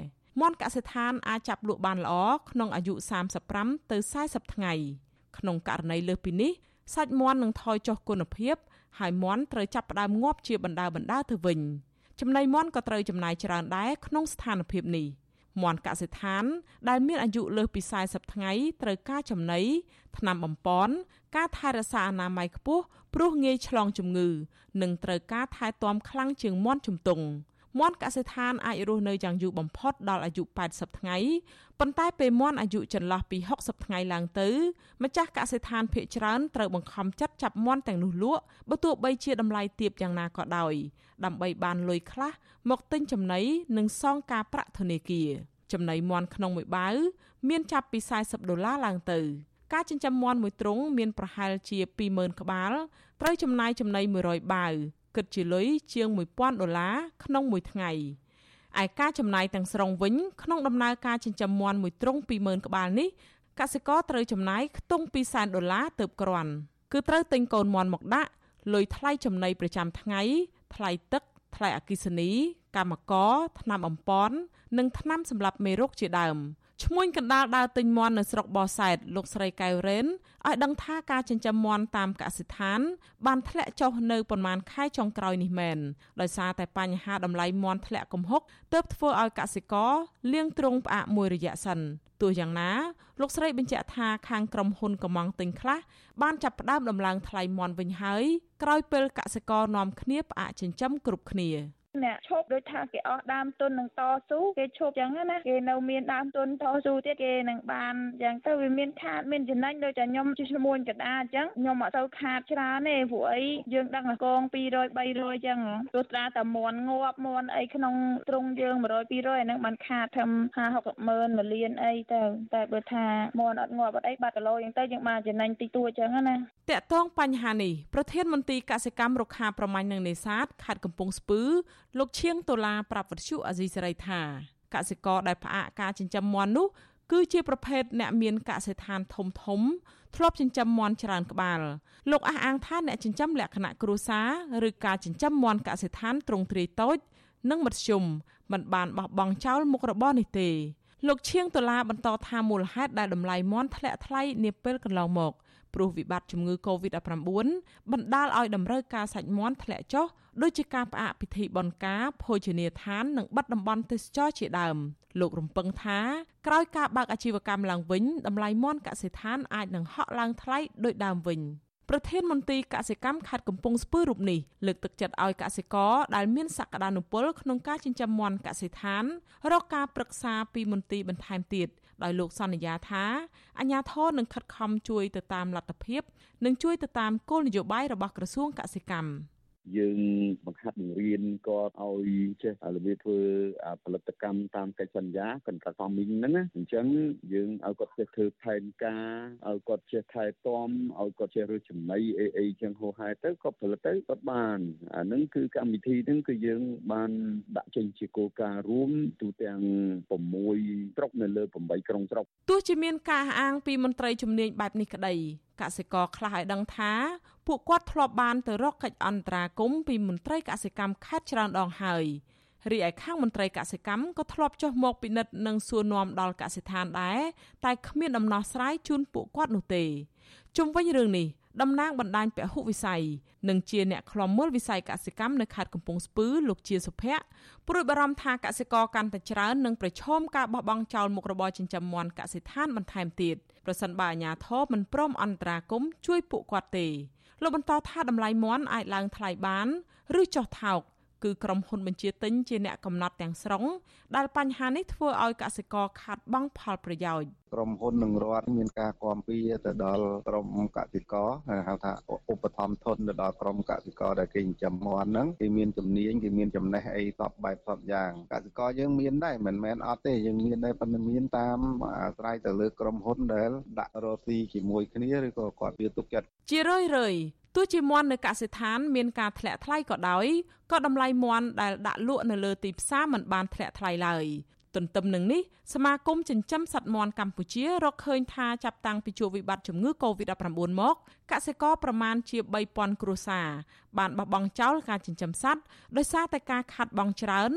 មាន់កសិដ្ឋានអាចចាប់លក់បានល្អក្នុងអាយុ35ទៅ40ថ្ងៃក្នុងករណីលើសពីនេះសាច់មាន់នឹងថយចុះគុណភាពហើយមាន់ត្រូវចាប់ផ្ដើមងាប់ជាបណ្ដើបណ្ដើទៅវិញ។ ចំណីមាន់ក៏ត្រូវចំណាយច្រើនដែរក្នុងស្ថានភាពនេះមាន់កសិដ្ឋាន ដែលមានអាយុលើសពី40ថ្ងៃត្រូវការចំណីថ្នាំបំពន់ការថែរក្សាអនាម័យខ្ពស់ព្រោះងាយឆ្លងជំងឺ និងត្រូវការថែទាំខ្លាំងជាងមាន់ជំទង់ មាន់កសិដ្ឋានអាចរស់នៅយ៉ាងយូរបំផុតដល់អាយុ80ថ្ងៃប៉ុន្តែពេលមាន់អាយុចន្លោះពី60ថ្ងៃឡើងទៅម្ចាស់កសិដ្ឋានភ ieck ច្រើនត្រូវបង្ខំចិត្តចាប់មាន់ទាំងនោះលក់បើទោះបីជាតម្លៃទាបយ៉ាងណាក៏ដោយដើម្បីបានលុយខ្លះមកទិញចំណីនិងសងការប្រាក់ធនាគារចំណីមាន់ក្នុងមួយបាវមានចាប់ពី40ដុល្លារឡើងទៅការចិញ្ចឹមមាន់មួយទ្រុងមានប្រហែលជា20000ក្បាលត្រូវចំណាយចំណី100បាវ គិតជាលុយជាង1000ដុល្លារក្នុងមួយថ្ងៃឯការចំណាយទាំងស្រុងវិញក្នុងដំណើរការចិញ្ចឹមមាន់មួយទ្រុង20000ក្បាលនេះកសិករត្រូវចំណាយខ្ទង់200,000ដុល្លារទៅគ្រាន់គឺត្រូវទិញកូនមាន់មកដាក់លុយថ្លៃចំណីប្រចាំថ្ងៃថ្លៃទឹកថ្លៃអគិសនីកម្មករថ្នាំអំប៉ននិងថ្នាំសម្រាប់មេរោគជាដើម។ ឈ្មួញកណ្ដាលដើរទិញមាន់នៅស្រុកបរសែតលោកស្រីកៅរ៉េនឲ្យដឹងថាការចិញ្ចឹមមាន់តាមកសិដ្ឋាន បានធ្លាក់ចុះនៅប្រមាណខែចុងក្រោយនេះមែនដោយសារតែបញ្ហាតម្លៃមាន់ធ្លាក់គំហុកទើបធ្វើឲ្យកសិករលាងទ្រង់ផ្អាកមួយរយៈសិនទោះយ៉ាងណាលោកស្រីបញ្ជាក់ថាខាងក្រុមហ៊ុនកំងទិញខ្លះបានចាប់ផ្ដើមដំឡើងថ្លៃមាន់វិញហើយក្រោយពេលកសិករនាំគ្នាផ្អាកចិញ្ចឹមគ្រប់គ្នា អ្នកឈប់ដូចថាគេអស់ដើមទុននឹងតស៊ូគេឈប់ចឹងណាគេនៅមានដើមទុនតស៊ូទៀតគេនឹងបានចឹងទៅវាមានខាតមានចំណេញដូចតែខ្ញុំជាឈ្មួញកដាអញ្ចឹងខ្ញុំអត់ទៅខាតច្រើនទេព្រោះអីយើងដឹងតែកង200 300ចឹងទោះត្រាតែមន់ងាប់មន់អីក្នុងទ្រុងយើង100 200អាហ្នឹងបានខាតធំ50 60ម៉ឺនមួយលានអីទៅតែបើថាមន់អត់ងាប់អត់អីបាត់គីឡូចឹងទៅយើងបានចំណេញតិចតួចចឹងណាតកតងបញ្ហានេះប្រធានមន្ត្រីកសិកម្មរុក្ខាប្រមាញ់និងនេសាទខេត្តកំពង់ស្ពឺ លោកឈៀងតូឡាប្រាប់វិទ្យុអាស៊ីសេរីថាកសិករដែលផ្អាកការចិញ្ចឹមមាន់នោះគឺជាប្រភេទអ្នកមានកសិដ្ឋានធំធំធ្លាប់ចិញ្ចឹមមាន់ច្រើនក្បាលលោកអះអាងថាអ្នកចិញ្ចឹមលក្ខណៈគ្រួសារឬការចិញ្ចឹមមាន់កសិដ្ឋានទ្រង់ទ្រាយតូចនិងមធ្យមមិនបានបោះបង់ចោលមុខរបរនេះទេ លោកឈៀងដុល្លារបន្តថាមូលហេតុដែលតម្លៃមាន់ធ្លាក់ថ្លៃនាពេលកន្លងមកព្រោះវិបត្តិជំងឺ Covid-19 បណ្ដាលឲ្យតម្រូវការសាច់មាន់ធ្លាក់ចុះដូចជាការផ្អាកពិធីបុណ្យការភោជនីយដ្ឋាននិងបិទតំបន់ទេសចរជាដើមលោករំពឹងថាក្រោយការបើកអាជីវកម្មឡើងវិញតម្លៃមាន់កសិដ្ឋានអាចនឹងហក់ឡើងថ្លៃដូចដើមវិញ។ ប្រធានមន្ទីរកសិកម្មខេត្តកំពង់ស្ពឺរូបនេះលើកទឹកចិត្តឲ្យកសិករដែលមានសក្តានុពលក្នុងការចិញ្ចឹមមាន់កសិដ្ឋានរកការប្រឹក្សាពីមន្ទីរបន្ថែមទៀតដោយលោកសន្យាថាអាជ្ញាធរនឹងខិតខំជួយទៅតាមលទ្ធភាព និងជួយទៅតាមគោលនយោបាយរបស់ក្រសួងកសិកម្ម។ យើងបង្ហាត់បង្រៀនគាត់ឲ្យចេះរបៀបធ្វើផលិតកម្មតាមកិច្ចសន្យា contract farming ហ្នឹងណាអញ្ចឹងយើងឲ្យគាត់ចេះធ្វើផែនការឲ្យគាត់ចេះថែទាំឲ្យគាត់ចេះរើសចំណីអីអីចឹងហោហែទៅគាត់ផលិតទៅគាត់បានអាហ្នឹងគឺកម្មវិធីហ្នឹងគឺយើងបានដាក់ចេញជាគោលការណ៍រួមទូទាំង6ស្រុកនៅលើ8ក្រុងស្រុកទោះជាមានការអាងពីមន្ត្រីជំនាញបែបនេះក្តីកសិករខ្លះឲ្យដឹងថា ពួកគាត់ធ្លាប់បានទៅរកកិច្ចអន្តរាគមន៍ពីមន្ត្រីកសិកម្មខេត្តច្រើនដងហើយរីឯខាងមន្ត្រីកសិកម្មក៏ធ្លាប់ចុះមកពិនិត្យនិងសួរនាំដល់កសិដ្ឋានដែរតែគ្មានដំណោះស្រាយជូនពួកគាត់នោះទេជុំវិញរឿងនេះតំណាងបណ្ដាញពហុវិស័យនិងជាអ្នកខ្លំមើលវិស័យកសិកម្មនៅខេត្តកំពង់ស្ពឺលោកជាសុភ័ក្រព្រួយបារម្ភថាកសិករកាន់តែច្រើននឹងប្រឈមការបោះបង់ចោលមុខរបរចិញ្ចឹមមាន់កសិដ្ឋានបន្ថែមទៀតប្រសិនបើអាជ្ញាធរមិនព្រមអន្តរាគមន៍ជួយពួកគាត់ទេ លោកបន្តថាតម្លៃមាន់អាចឡើងថ្លៃបាន ឬចុះថោក គឺក្រុមហ៊ុនបញ្ជាទិញជាអ្នកកំណត់ទាំងស្រុងដែលបញ្ហានេះធ្វើឲ្យកសិករខាត់បង់ផលប្រយោជន៍ក្រុមហ៊ុននិងរដ្ឋមានការគាំពៀទៅដល់ក្រុមកសិករហៅថាឧបត្ថម្ភធនទៅដល់ក្រុមកសិករដែលគេចិញ្ចឹមមាន់ហ្នឹងគេមានជំនាញគេមានចំណេះអីតបបែបតបយ៉ាងកសិករយើងមានដែរមិនមែនអត់ទេយើងមានដែរប៉ុន្តែមានតាមអាស្រ័យទៅលើក្រុមហ៊ុនដែលដាក់រកស៊ីជាមួយគ្នាឬក៏គាត់វាទុកចិត្តជារឿយរឿយ ទោះជាមាន់នៅកសិដ្ឋានមានការធ្លាក់ថ្លៃក៏ដោយក៏តម្លៃមាន់ដែលដាក់លក់នៅលើទីផ្សារមិនបានធ្លាក់ថ្លៃឡើយទន្ទឹមនឹងនេះសមាគមចិញ្ចឹមសត្វមាន់កម្ពុជារកឃើញថាចាប់តាំងពីជួបវិបត្តិជំងឺ Covid-19 មកកសិករប្រមាណជា3000គ្រួសារបានបោះបង់ចោលការចិញ្ចឹមសត្វដោយសារតែការខាត់បង់ច្រើន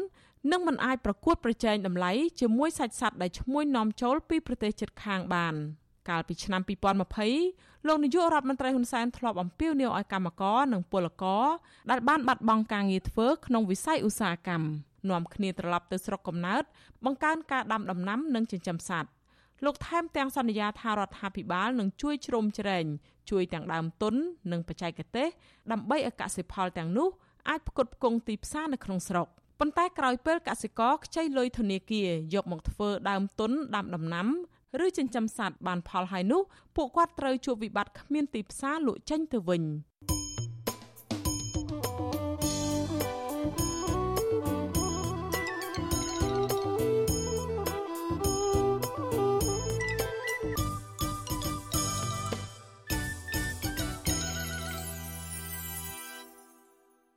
និងមិនអាចប្រកួតប្រជែងតម្លៃជាមួយសាច់សត្វដែលឈ្មួញនាំចូលពីប្រទេសជិតខាងបាន កាលពីឆ្នាំ2020លោកនាយករដ្ឋមន្ត្រីហ៊ុនសែនធ្លាប់អំពាវនាវឲ្យកម្មករនិងពលករដែលបានបាត់បង់ការងារធ្វើក្នុងវិស័យឧស្សាហកម្មនាំគ្នាត្រឡប់ទៅស្រុកកំណើត បង្កើនការដាំដំណាំនិងចិញ្ចឹមសត្វលោកថែមទាំងសន្យាថារដ្ឋាភិបាលនឹងជួយជ្រោមជ្រែងជួយទាំងដើមទុននិងបច្ចេកទេសដើម្បីឲ្យកសិផលទាំងនោះអាចផ្គត់ផ្គង់ទីផ្សារនៅក្នុងស្រុកប៉ុន្តែក្រោយពេលកសិករខ្ចីលុយធនាគារយកមកធ្វើដើមទុនដាំដំណាំ ឬចិញ្ចឹមសត្វបានផលហើយនោះពួកគាត់ត្រូវជួបវិបត្តិគ្មានទីផ្សារលក់ចេញទៅវិញ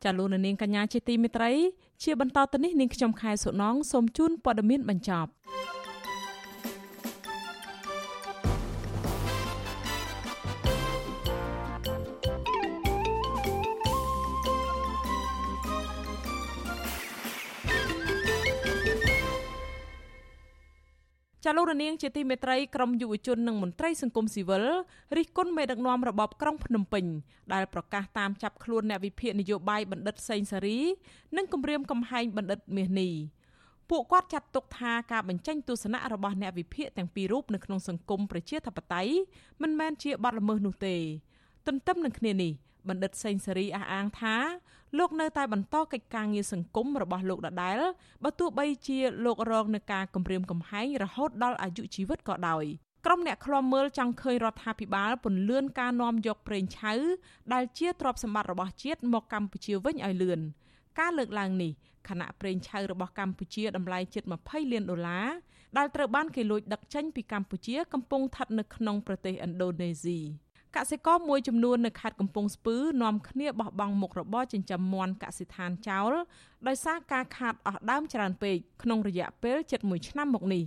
ចាលោកនាងកញ្ញាជាទីមេត្រី ជាបន្តទៅនេះនាងខ្ញុំខែសុណងសូមជូនព័ត៌មានបញ្ចប់ ចាលោករនាងជាទីមេត្រីក្រមយុវជននិងមន្ត្រីសង្គមស៊ីវិលរិះគន់មេដឹកនាំរបបក្រុងភ្នំពេញដែលប្រកាសតាមចាប់ខ្លួនអ្នកវិភាគនយោបាយបណ្ឌិតសេងសារី និងគម្រាមកំហែងបណ្ឌិតមាសនេះពួកគាត់ចាត់ទុកថាការបញ្ចេញទស្សនៈរបស់អ្នកវិភាគទាំងពីររូបនៅក្នុងសង្គមប្រជាធិបតេយ្យមិនមែនជាបទល្មើសនោះទេ ទន្ទឹមនឹងគ្នានេះ បណ្ឌិតសេងសេរីអះអាងថាលោកនៅតែបន្តកិច្ចការងារសង្គមរបស់លោកដដែលបើទោះបីជាលោករងនឹងការគំរាមកំហែងរហូតដល់អាយុជីវិតក៏ដោយក្រុមអ្នកឃ្លាំមើលចង់ឃើញរដ្ឋាភិបាលពន្លឿនការនាំយកប្រេងឆៅដែលជាទ្រព្យសម្បត្តិរបស់ជាតិមកកម្ពុជាវិញឲ្យលឿនការលើកឡើងនេះខណៈប្រេងឆៅរបស់កម្ពុជាតម្លៃជិត20លានដុល្លារដែលត្រូវបានគេលួចដឹកចេញពីកម្ពុជាកំពុងស្ថិតនៅក្នុងប្រទេសឥណ្ឌូនេស៊ី កសិករមួយចំនួននៅខេត្តកំពង់ស្ពឺនាំគ្នាបោះបង់មុខរបរចិញ្ចឹមមាន់កសិដ្ឋានចោលដោយសារការខាតអស់ដើមច្រើនពេកក្នុងរយៈពេលជិត1ឆ្នាំមកនេះ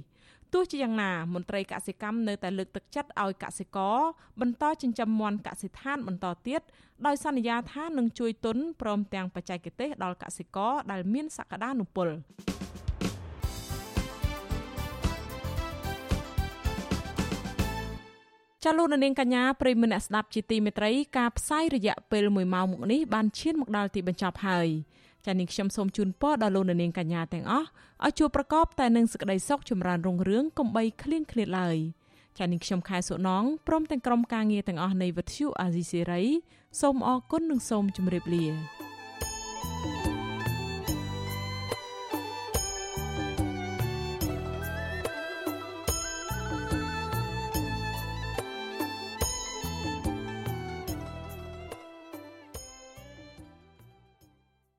ទោះជាយ៉ាងណាមន្ត្រីកសិកម្មនៅតែលើកទឹកចិត្តឲ្យកសិករបន្តចិញ្ចឹមមាន់កសិដ្ឋានបន្តទៀតដោយសន្យាថានឹងជួយទុនព្រមទាំងបច្ចេកទេសដល់កសិករដែលមានសក្តានុពល ចលនានាងកញ្ញាប្រិមនៈស្ដាប់ជាទីមេត្រីការផ្សាយរយៈពេល1ម៉ោងមកនេះបានឈានមកដល់ទីបញ្ចប់ហើយចា៎នាងខ្ញុំសូមជូនពរដល់លោកនាងកញ្ញាទាំងអស់ឲ្យជួបប្រកបតែនឹងសេចក្តីសុខចម្រើនរុងរឿងកំបីគ្លៀងគ្លាតឡើយចា៎នាងខ្ញុំខែសុណងព្រមទាំងក្រុមការងារទាំងអស់នៃវិទ្យុអាស៊ីសេរីសូមអរគុណនិងសូមជម្រាបលា